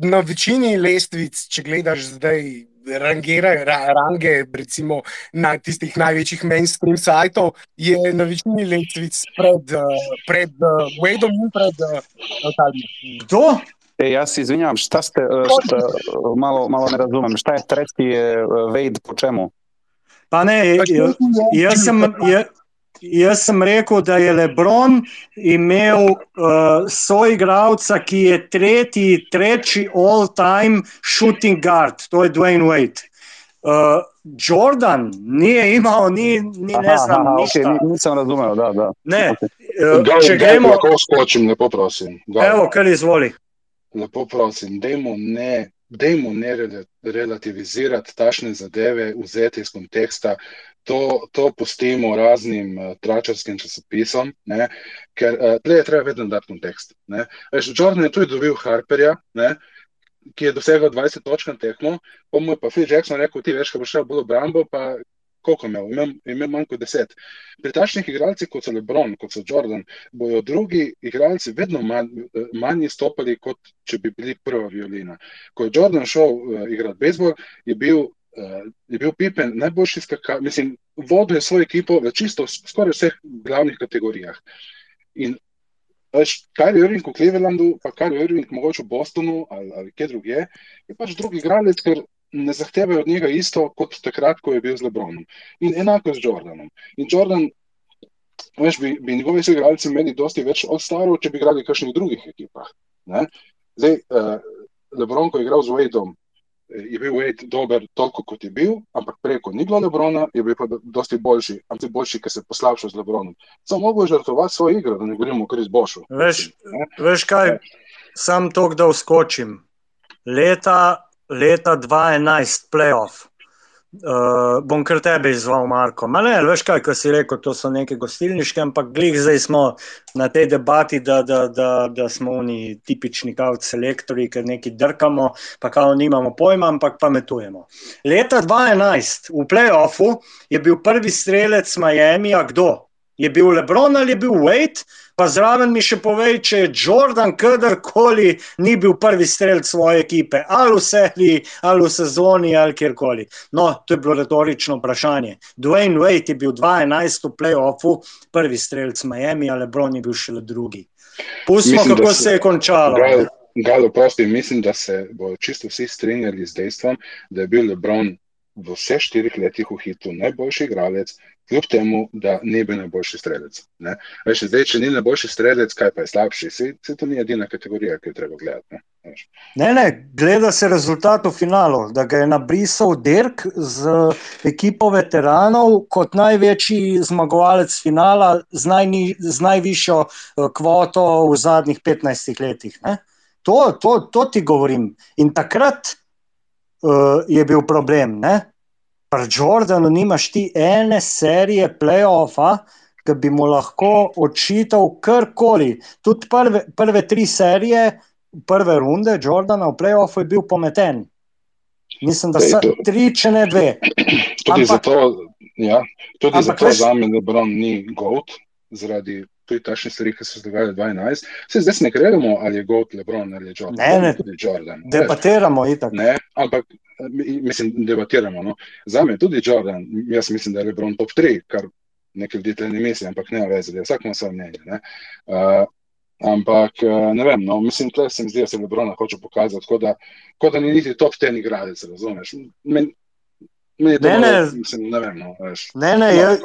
Na večini lestvic, če gledaš zdaj, rangirajo ra, range, recimo na tistih največjih mainstream sajtov, je na večini lestvic pred, uh, pred uh, Wadeom in pred uh, Kdo? E, ja se izvinjavam, šta ste, šta, malo, malo ne razumem, šta je tretji uh, Wade po čemu? Pa ne, jaz, jaz sem. Jaz, Jaz sem rekel, da je Lebron imel uh, soigralca, ki je tretji, tretji all-time shooting guard, to je Dwayne Wade. Uh, Jordan ni imel, ni, ni ne znam, aha, ništa. okay, nisem razumel, da, da. Ne, Gal, uh, če gal, gremo, Lahko skočim, lepo prosim. Gal, evo, kar izvoli. lepo prosim, dajmo ne, dajmo ne rela- relativizirati tašne zadeve, vzeti iz konteksta. To, to pustimo raznim uh, tračarskim časopisom, ne, ker uh, tle je treba vedno dati kontekst. ne. Veš, Jordan je tudi dobil Harperja, ne, ki je dosegel 20 točk na tekmo, pa mu je pa Phil Jackson rekel, ti veš, ko bo šel bolj v Brambo, pa koliko imel, imel, imel manj kot 10. Pri takšnih igralcih, kot so LeBron, kot so Jordan, bojo drugi igralci vedno manj, eh, manj stopali, kot če bi bili prva violina. Ko je Jordan šel uh, igrati bejzbol, je bil, je bil Pippen najboljši skakalec, mislim, vodil je svojo ekipo v čisto skoraj vseh glavnih kategorijah. In veš, Kyrie Irving v Clevelandu, pa Kyrie Irving mogoče v Bostonu ali, ali kje drugje, je pač drugi igralec, ker ne zahtevajo od njega isto kot takrat, ko je bil z Lebronom. In enako z Jordanom. In Jordan, veš, bi, bi njegovi soigralci imeli dosti več od starov, če bi igrali v kakšnih drugih ekipah. Ne? Zdaj, uh, Lebron, ko je igral z Wadeom, eh, je bil Wade dober toliko, kot je bil, ampak preko ni bilo Lebrona, je bil pa do- dosti boljši, ampak boljši, ker se je poslabšal z Lebronom. Samo mogo je žrtvovati svojo igro, da ne govorimo o Kris Bošu. Veš, veš kaj, sam to, da uskočim. Leta, leta 2011, playoff. Uh, bom kar tebe izval, Marko. Ma ne, veš kaj, ko si rekel, to so neke gostilniške, ampak glih zdaj smo na tej debati, da, da, da, da smo oni tipični kaut selektori, ker nekaj drkamo, pa kao nimamo pojma, ampak pametujemo. Leta 2011 v playoffu je bil prvi strelec Miami, a kdo? Je bil Lebron ali je bil Wade? Pa zraven mi še povej, če je Jordan kadarkoli ni bil prvi strelec svoje ekipe, ali v seriji, ali v sezoni, ali kjerkoli. No, to je bilo retorično vprašanje. Dwayne Wade je bil 12 v playoffu, prvi strelec Miami, ali Lebron je bil šele drugi. Pustimo, Mislim, kako se- se je končalo. Gal, Gal, oprosti, mislim, da se bodo čisto vsi strinjali z dejstvom, da je bil Lebron v vseh štirih letih v hitu najboljši igralec, kljub temu, da ni bil najboljši strelec. Ne? Veš, zdaj, če ni najboljši strelec, kaj pa je slabši? Se, se to ni edina kategorija, ki jo treba gledati. Ne? Veš. Ne, ne, gleda se rezultat v finalu, da ga je nabrisal Dirk z ekipo veteranov kot največji zmagovalec finala z, najni, z najvišjo eh, kvoto v zadnjih 15 letih. Ne? To, to, to ti govorim. In takrat uh, je bil problem. Ne? Pri Jordanu nimaš ti ene serije playoffa, ki bi mu lahko očital karkoli. Tudi prve, prve tri serije, prve runde Jordana v playoffu je bil pometen. Mislim, da so tri, če ne dve. Tudi Ampak- zato, ja, tudi Ampak zato veš- za me Lebron ni GOAT, zaradi tudi takšne stvari, ki se dogajale 2011. Se zdaj ne gremo, ali je Goat, Lebron ali je Jordan. Ne, ne. tudi Jordan. Debatiramo itak. Ne, ampak mi- mislim, debatiramo. No. Za me je tudi Jordan, jaz mislim, da je Lebron top 3, kar nekaj ljudi ne misli, ampak ne veze, da vsak ima svoje mnenje. ne. Uh, ampak uh, ne vem, no, mislim, da se mi zdi, da se Lebrona hoče pokazati, kot da, kot da ni niti top 10 igralec, razumeš? Men, je Ne, ne. mislim, ne vem, no, veš. Ne, ne, jaz,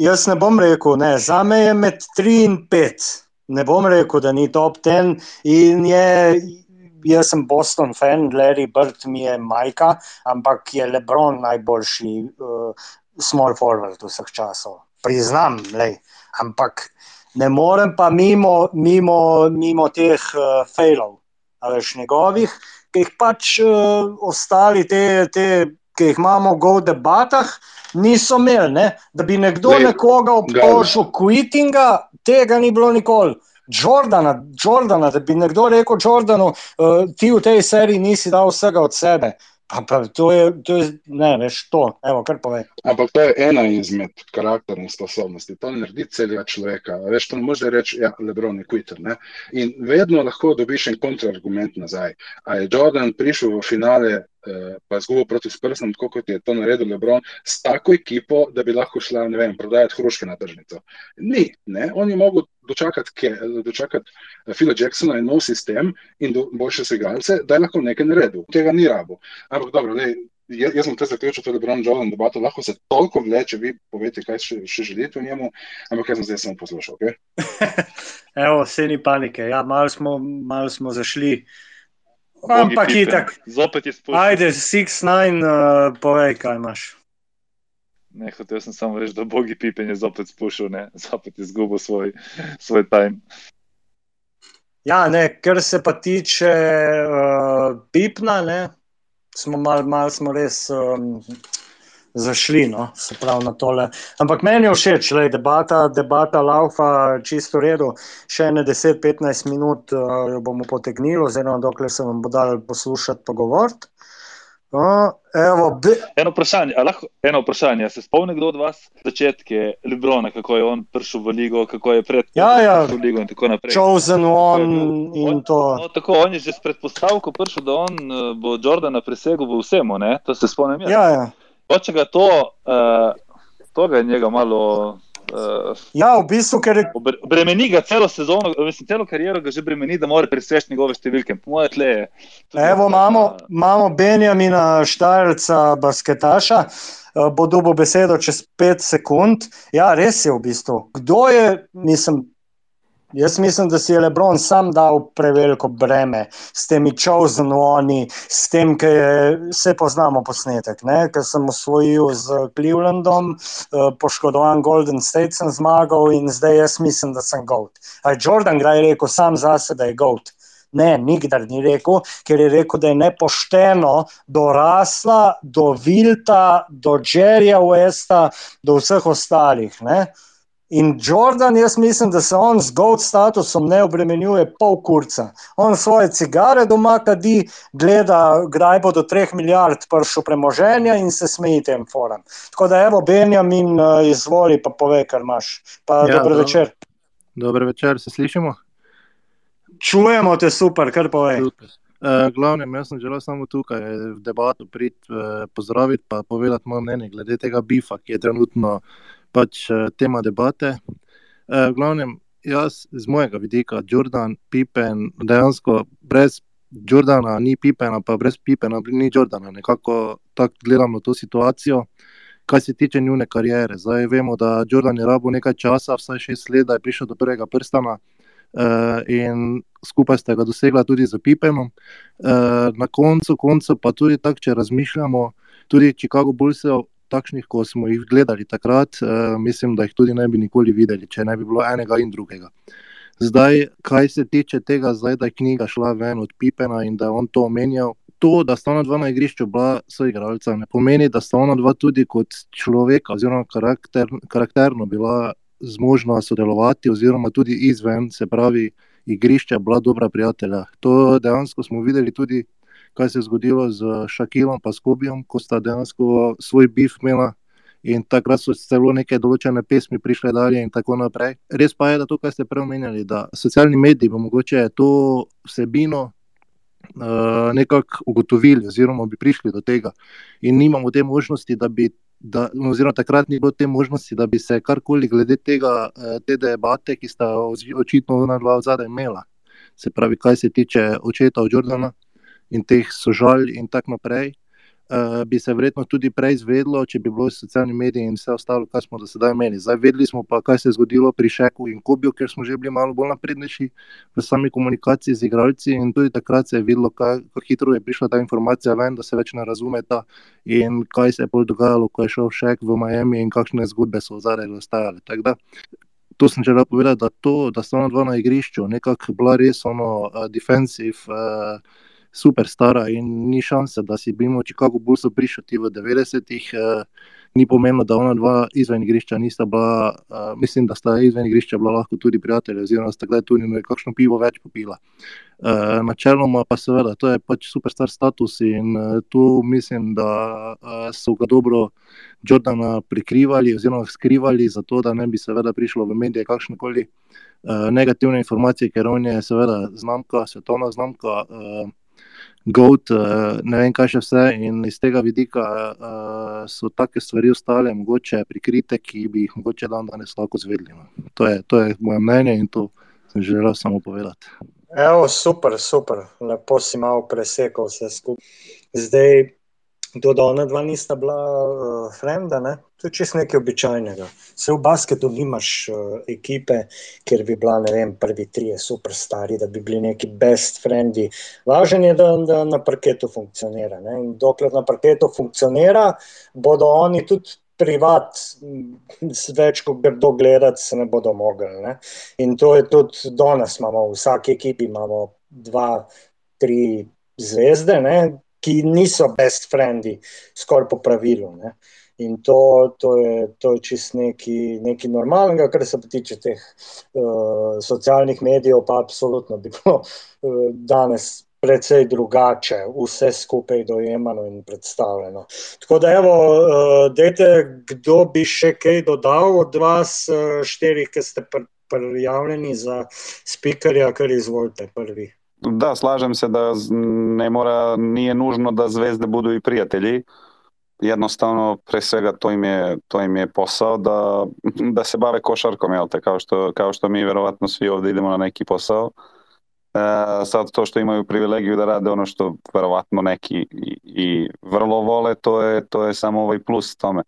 jaz ne bom rekel, ne. za me je med 3 in 5. Ne bom rekel, da ni top 10. In je, jaz sem Boston fan, Larry Bird mi je majka, ampak je Lebron najboljši uh, small forward vseh časov. Priznam, lej. ampak ne morem pa mimo, mimo, mimo teh uh, failov, veš, njegovih, ki jih pač uh, ostali, te, te, ki jih imamo v debatah, niso imeli. Ne? Da bi nekdo Lej, nekoga obtožil quittinga, tega ni bilo nikoli. Jordana, Jordana, da bi nekdo rekel Jordanu, uh, ti v tej seriji nisi dal vsega od sebe. Pa, pa, to je, to je, ne, veš, to, evo, kar povej. Ampak to je ena izmed karakternih sposobnosti. To naredi celega človeka. A Veš, to ne moreš reči, ja, Lebron je quitter. Ne? In vedno lahko dobiš en kontrargument nazaj. A je Jordan prišel v finale, pa izgubil proti Spursom, tako kot je to naredil Lebron, s tako ekipo, da bi lahko šla, ne vem, prodajati hruške na tržnico. Ni, ne? on je mogel dočakati, ke, dočakati eh, Phila Jacksona in nov sistem in do, boljše segalce, da je lahko nekaj naredil. Tega ni rabo. Ampak dobro, lej, jaz, jaz sem te zaključil, to je Lebron Jordan debato, lahko se toliko vleče, vi povete, kaj še, še želite v njemu, ampak jaz sem zdaj samo poslušal. Okay? *laughs* Evo, vse ni panike, ja, malo smo, malo smo zašli. Ampak Pippen. itak, Zopet je spuščal. ajde, 6-9, uh, povej, kaj imaš. Ne, hotel sem samo reči, da Bogi Pippen je zopet spuščal, ne, zopet je izgubil svoj, svoj time. Ja, ne, kar se pa tiče uh, Pipna, ne, smo malo mal smo res um, zašli, no, se pravi na tole. Ampak meni je všeč, le debata, debata laufa čisto v redu. Še ne 10-15 minut uh, jo bomo potegnili, oziroma dokler se vam bo dal poslušati, pa govoriti. Uh, evo, be, Eno vprašanje, a lahko, eno vprašanje, se spomni kdo od vas začetke Lebrona, kako je on prišel v ligo, kako je pred Ja, ja. v ligo in tako naprej. chosen one in On- to. No, tako, on je že s predpostavko prišel, da on eh, bo Jordana presegel v vsemu, ne? to se spomnim. jaz. Ja, ja. Hoče ga to, uh, to ga je njega malo. Uh, ja, v bistvu, ker je bremeni ga celo sezono, mislim, celo kariero ga že bremeni, da mora preseči njegove številke. Po mojem tle je. Evo, imamo, imamo Benjamina Štajerca, basketaša, eh, bo dobil besedo čez 5 sekund. Ja, res je v bistvu. Kdo je, mislim, jaz mislim, da si je Lebron sam dal preveliko breme s temi chosen oni, s tem, ki je, vse poznamo posnetek, ne? ker sem osvojil z Clevelandom, eh, poškodovan Golden State sem zmagal in zdaj jaz mislim, da sem GOAT. A je Jordan Graj rekel sam zase, da je GOAT? Ne, nikdar ni rekel, ker je rekel, da je nepošteno do Rasla, do Vilta, do Jerryja Westa, do vseh ostalih. Ne? In Jordan, jaz mislim, da se on z gold statusom ne obremenjuje pol kurca. On svoje cigare doma kadi, gleda, kdaj bo do 3 milijard prišel premoženja in se smeji tem forum. Tako da, evo, Benjamin, eh, izvoli, pa povej, kar imaš. Pa Ja, dober dobro. večer. Dober večer, se slišimo? Čujemo te super, kar povej. Super. Uh, glavnem, jaz sem želel samo tukaj v debato priti, uh, pozdraviti in povedati moje mnenje glede tega bifa, ki je trenutno pač uh, tema debate. Uh, glavnem, jaz z mojega vidika, Jordan, Pippen, dejansko brez Jordana ni Pippena, pa brez Pippena ni Jordana. Nekako tako gledam na to situacijo. Kar se tiče njune kariere, zdaj vemo, da Jordan je rabo nekaj časa, vsaj šest let, da je prišel do prvega prstana. Uh, in skupaj sta ga dosegla tudi z Pipenom. Uh, na koncu, koncu pa tudi tako, če razmišljamo, tudi Chicago Bullsov, takšnih, kot smo jih gledali takrat, uh, mislim, da jih tudi ne bi nikoli videli, če ne bi bilo enega in drugega. Zdaj, kaj se tiče tega, zdaj, da je knjiga šla ven od Pipena in da je on to omenjal. To, da sta ona dva na igrišču bila soigralca, ne pomeni, da sta ona dva tudi kot človeka, oziroma karakter, karakterno bila zmožna sodelovati, oziroma tudi izven, se pravi, igrišča, bila dobra prijatelja. To dejansko smo videli tudi, kaj se je zgodilo z Šakilom in Skobijom, ko sta dejansko svoj bif imela In takrat so celo neke določene pesmi prišle dalje, in tako naprej. Res pa je, da to, kar ste prej omenjali, da socialni mediji bo mogoče to vsebino uh, nekako ugotovili, oziroma bi prišli do tega. In nimamo te možnosti, da bi. Da, oziroma, takrat ni bilo te možnosti, da bi se karkoli glede tega, te debate, ki sta očitno ona dva zadaj imela, se pravi, kaj se tiče očeta od Jordana in teh sožalj in tako naprej, uh, bi se verjetno tudi prej izvedlo, če bi bilo socialni mediji in vse ostalo, kar smo do sedaj imeli. Zdaj vedeli smo pa, kaj se je zgodilo pri Šeku in Kobiju, ker smo že bili malo bolj naprednejši v sami komunikaciji z igralci in tudi takrat se je videlo, kako hitro je prišla ta informacija ven, da se več ne razume ta in kaj se je bolj dogajalo, ko je šel Šek v Miami in kakšne zgodbe so v zadnjem ostajale. To sem želel povedati, da, to, da sta ona dva na igrišču, nekako bila res ono, uh, defensive, uh, super stara in ni šanse, da si bimo Chicago Bulls prišli v 90-ih. Uh, ni pomenilo, da ona dva izven igrišča nista bila, uh, mislim, da sta izven igrišča bila lahko tudi prijatelji, oziroma sta kdaj tudi nekakšno pivo več popila. Uh, načeloma pa seveda, to je pač superstar status in uh, tu mislim, da uh, so ga dobro Jordana prikrivali oziroma skrivali, zato da ne bi seveda prišlo v medije kakšne koli uh, negativne informacije, ker on je seveda znamka, svetovna znamka. Uh, Goat, eh, ne vem, kaj še vse. In iz tega vidika uh, so take stvari ostale, mogoče prikrite, ki bi jih mogoče dan danes lahko zvedeli. No. To, to je moje mnenje in to sem želel samo povedati. Evo, super, super, lepo si malo presekal vse skupaj. Zdaj, Do ona dva nista bila uh, frenda, ne? to je čisto nekaj običajnega. Se v basketu nimaš uh, ekipe, kjer bi bila, ne vem, prvi trije superstari, da bi bili neki best friendi. Važen je, da, da na parketu funkcionira. Ne? In dokler na parketu funkcionira, bodo oni tudi privat, več kot grdo gledati, se ne bodo mogli. Ne? In to je tudi danes, imamo v vsaki ekipi imamo dva, tri zvezde, ne? Ki niso best friendi, skoraj po pravilu. Ne. In to, to je, to je čist nekaj, nekaj normalnega, kar se tiče teh uh, socialnih medijev, pa absolutno bi bilo uh, danes precej drugače, vse skupaj dojemano in predstavljeno. Tako da, evo, uh, dejte, kdo bi še kaj dodal od vas, štirih, ki ste prijavljeni za spikerja, kar izvolite prvi. Da, slažem se, da ne mora, nije nužno da zvezde budu i prijatelji. Jednostavno, pre svega, to im je, to im je posao da, *laughs* da se bave košarkom, jel te, kao što, kao što mi verovatno svi ovdje idemo na neki posao. E, sad to što imaju privilegiju da rade ono što verovatno neki i, i vrlo vole, to je, to je samo ovaj plus tome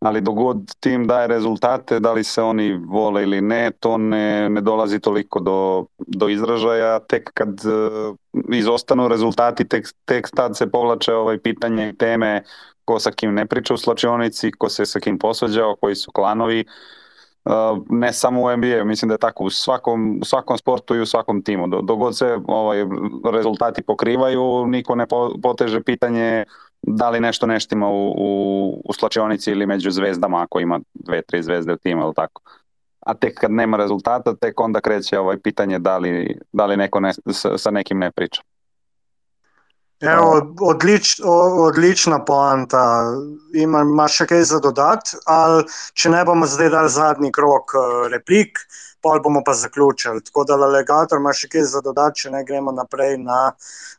ali dogod tim daje rezultate, da li se oni vole ili ne, to ne, ne dolazi toliko do, do izražaja, tek kad uh, izostanu rezultati, tek, tek tad se povlače ovaj pitanje teme ko sa kim ne priča u slačionici, ko se sa kim posveđao, koji su klanovi, uh, ne samo u NBA, mislim da je tako u svakom, u svakom sportu i u svakom timu. Dogod se ovaj, rezultati pokrivaju, niko ne poteže pitanje da li nešto neštima u, u, u slačionici ili među zvezdama ako ima dve, tri zvezde u timu ili tako. A tek kad nema rezultata, tek onda kreće ovaj pitanje da li, da li neko ne, sa, sa nekim ne priča. Evo, odlič, odlična poanta. Ima, imaš še kaj za dodati, ali če ne bomo zdaj dali zadnji krok eh, replik, pol bomo pa zaključili. Tako da, legator, imaš še kaj za dodati, če ne gremo naprej na,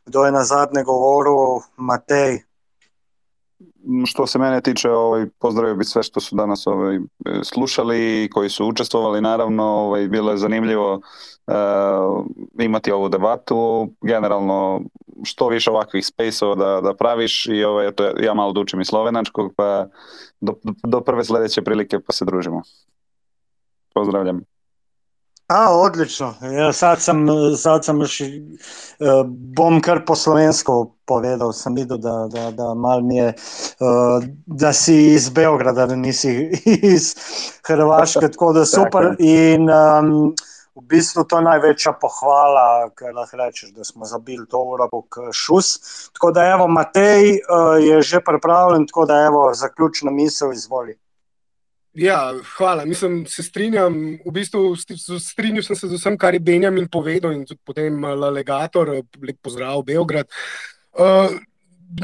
kdo je na zadnje govoril, Matej. Što se mene tiče, ovaj, pozdravio bi sve što su danas ovaj, slušali i koji su učestvovali. Naravno, ovaj, bilo je zanimljivo uh, imati ovu debatu. Generalno, što više ovakvih space da, da praviš i ovaj, to ja malo dučim i slovenačkog, pa do, do prve sledeće prilike pa se družimo. Pozdravljam. A, odlično. Ja, sad sem, sad sem še, uh, bom kar po slovensko povedal. Sem videl, da, da, da je, uh, da si iz Beograda, da nisi *laughs* iz Hrvaške, tako da super. In um, v bistvu to je največja pohvala, ker lahko rečeš, da smo zabili to uro kot šus. Tako da, evo, Matej uh, je že pripravljen, tako da, evo, zaključna misel izvoli. Ja, hvala. Mislim, se strinjam. V bistvu strinjam se z vsem, kar je Benjamin povedal in tudi potem Legator, lep pozdrav, Beograd. Uh,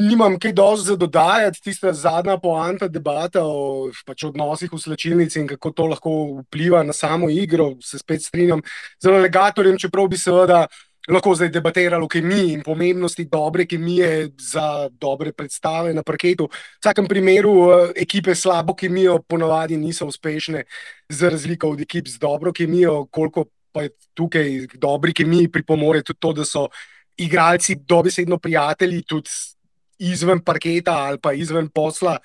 nimam kaj dosti za dodajati. Tista zadnja poanta debata o pač odnosih v slčilnici in kako to lahko vpliva na samo igro, se spet strinjam z alegatorjem, čeprav bi seveda lahko zdaj debatirali o kemiji in pomembnosti dobre kemije za dobre predstave na parketu. V vsakem primeru eh, ekipe s slabo kemijo ponavadi niso uspešne, za razliko od ekip z dobro kemijo, koliko pa je tukaj dobri kemiji pripomore tudi to, da so igralci dobesedno prijatelji, tudi izven parketa ali pa izven posla,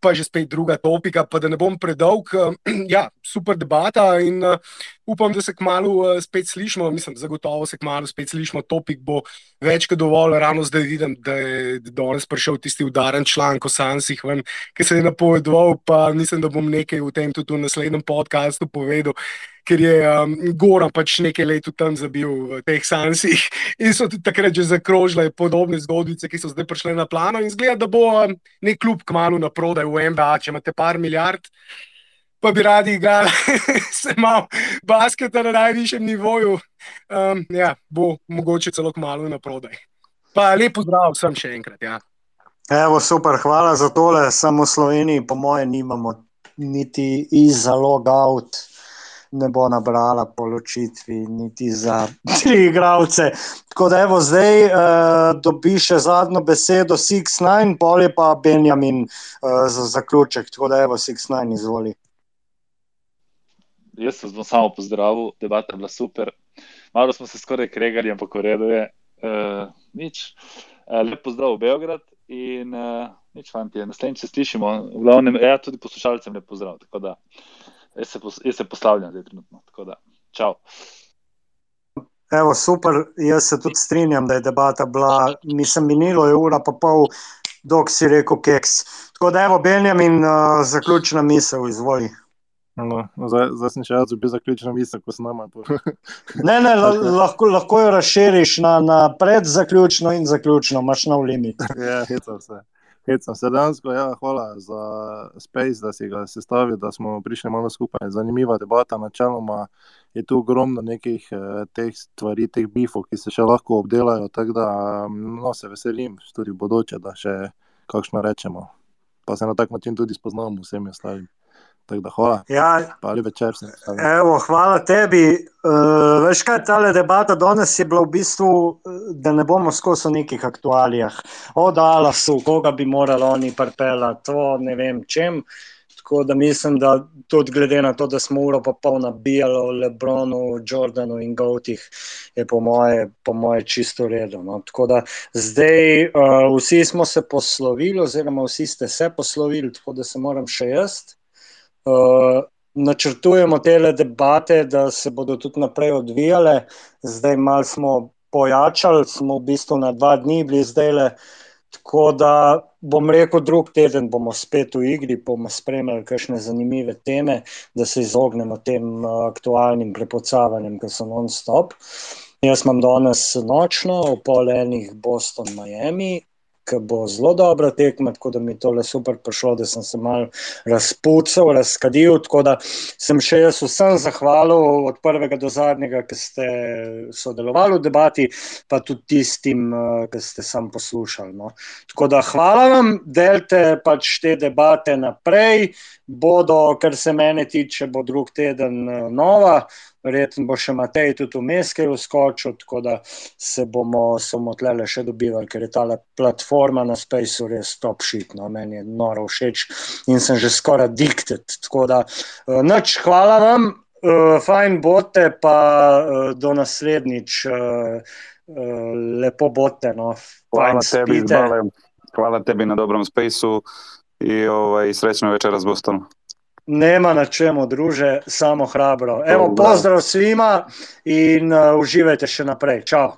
pa že spet druga topika, pa da ne bom predolg. *clears throat* Ja, super debata in uh, upam, da se kmalo uh, spet slišimo. Mislim, zagotovo se kmalo spet slišimo. Topik bo več kot dovolj. Ravno zdaj vidim, da je danes prišel tisti udaren članek o Sansih, ven, ki se je napovedoval, pa mislim, da bom nekaj v tem tudi v naslednjem podkastu povedal. Ker je um, Goran pač nekaj let tam zabil v teh sansih *laughs* in so tudi takrat že zakrožile podobne zgodbice, ki so zdaj prišle na plano. In zgleda, da bo um, nek klub kmalo na prodaj v MBA, če imate par milijard, pa bi radi igrali, *laughs* se malo basketa na najvišjem nivoju. Um, ja, bo mogoče celo kmalo na prodaj. Pa lepo zdrav vsem še enkrat. Ja. Evo, super, hvala za tole. Samo v Sloveniji, po mojem, nimamo niti iza logout ne bo nabrala po ločitvi, niti za *laughs* tri igravce. Tako da, evo, zdaj uh, dobi še zadnjo besedo, Six Nine, pol je pa Benjamin uh, za zaključek. Tako da, evo, Six Nine, izvoli. Jaz sem zelo samo pozdravil, debata je bila super. Malo smo se skoraj kregali, ampak v redu je. Uh, nič. Uh, lep pozdrav v Beograd in uh, nič, fanti, naslednjič se slišimo. V glavnem, ja, tudi poslušalcem lep pozdrav. Tako da jaz se, jaz se poslavljam zdaj trenutno. Tako da, čau. Evo, super, jaz se tudi strinjam, da je debata bila, mislim, minilo je ura pa pol, dok si rekel keks. Tako da, evo, Benjamin, uh, zaključna misel, izvoli. No, zdaj, zdaj sem še jaz, bi zaključil misel, ko sem nama. *laughs* ne, ne, lahko, lahko jo razširiš na, na predzaključno in zaključno, imaš nov limit. ja, hecam se. Hecam se dansko, ja, hvala za Space, da si ga sestavil, da smo prišli malo skupaj. Zanimiva debata, načeloma je tu ogromno nekih eh, teh stvari, teh bifov, ki se še lahko obdelajo, tako da no, se veselim tudi v bodoče, da še kakšno rečemo. Pa se na tak način tudi spoznamo vsemi ostalim. Tako da hvala. Ja, Ali večer sem. Evo, hvala tebi. Uh, veš kaj, ta debata danes je bila v bistvu, da ne bomo skozi o nekih aktualijah. O Dalasu, koga bi morali oni prpelati, to ne vem čem. Tako da mislim, da tudi glede na to, da smo uro pa pol nabijali o Lebronu, Jordanu in Gautih, je po moje, po moje čisto redo. No. Tako da zdaj uh, vsi smo se poslovili, oziroma vsi ste se poslovili, tako da se moram še jaz. Uh, načrtujemo te debate, da se bodo tudi naprej odvijale. Zdaj malo smo pojačali, smo v bistvu na dva dni bili zdaj le. Tako da bom rekel, drug teden bomo spet v igri, bomo spremljali kakšne zanimive teme, da se izognemo tem uh, aktualnim prepocavanjem, ki so non-stop. Jaz imam danes nočno, ob pol enih Boston, Miami, ki bo zelo dobra tekma, tako da mi je tole super prišlo, da sem se mal razpucal, razkadil. Tako da sem še jaz vsem zahvalil od prvega do zadnjega, ki ste sodelovali v debati, pa tudi tistim, eh, ki ste sam poslušali. No. Tako da hvala vam, delte pač te debate naprej. Bodo, kar se mene tiče, bo drug teden eh, nova verjetno bo še Matej tudi v Meske uskočil, tako da se bomo samo tlele še dobivali, ker je ta platforma na Spaceu res top shit, no, meni je noro všeč in sem že skoraj addicted. Tako da, uh, nič, hvala vam, uh, fajn bote, pa uh, do naslednjič, uh, uh, lepo bote, no, hvala tebi, hvala tebi na dobrom Spaceu in ovaj, srečno večer z Bostonom. Nema na čemu, druže, samo hrabro. Evo, pozdrav svima in uh, uživajte še naprej. Čau.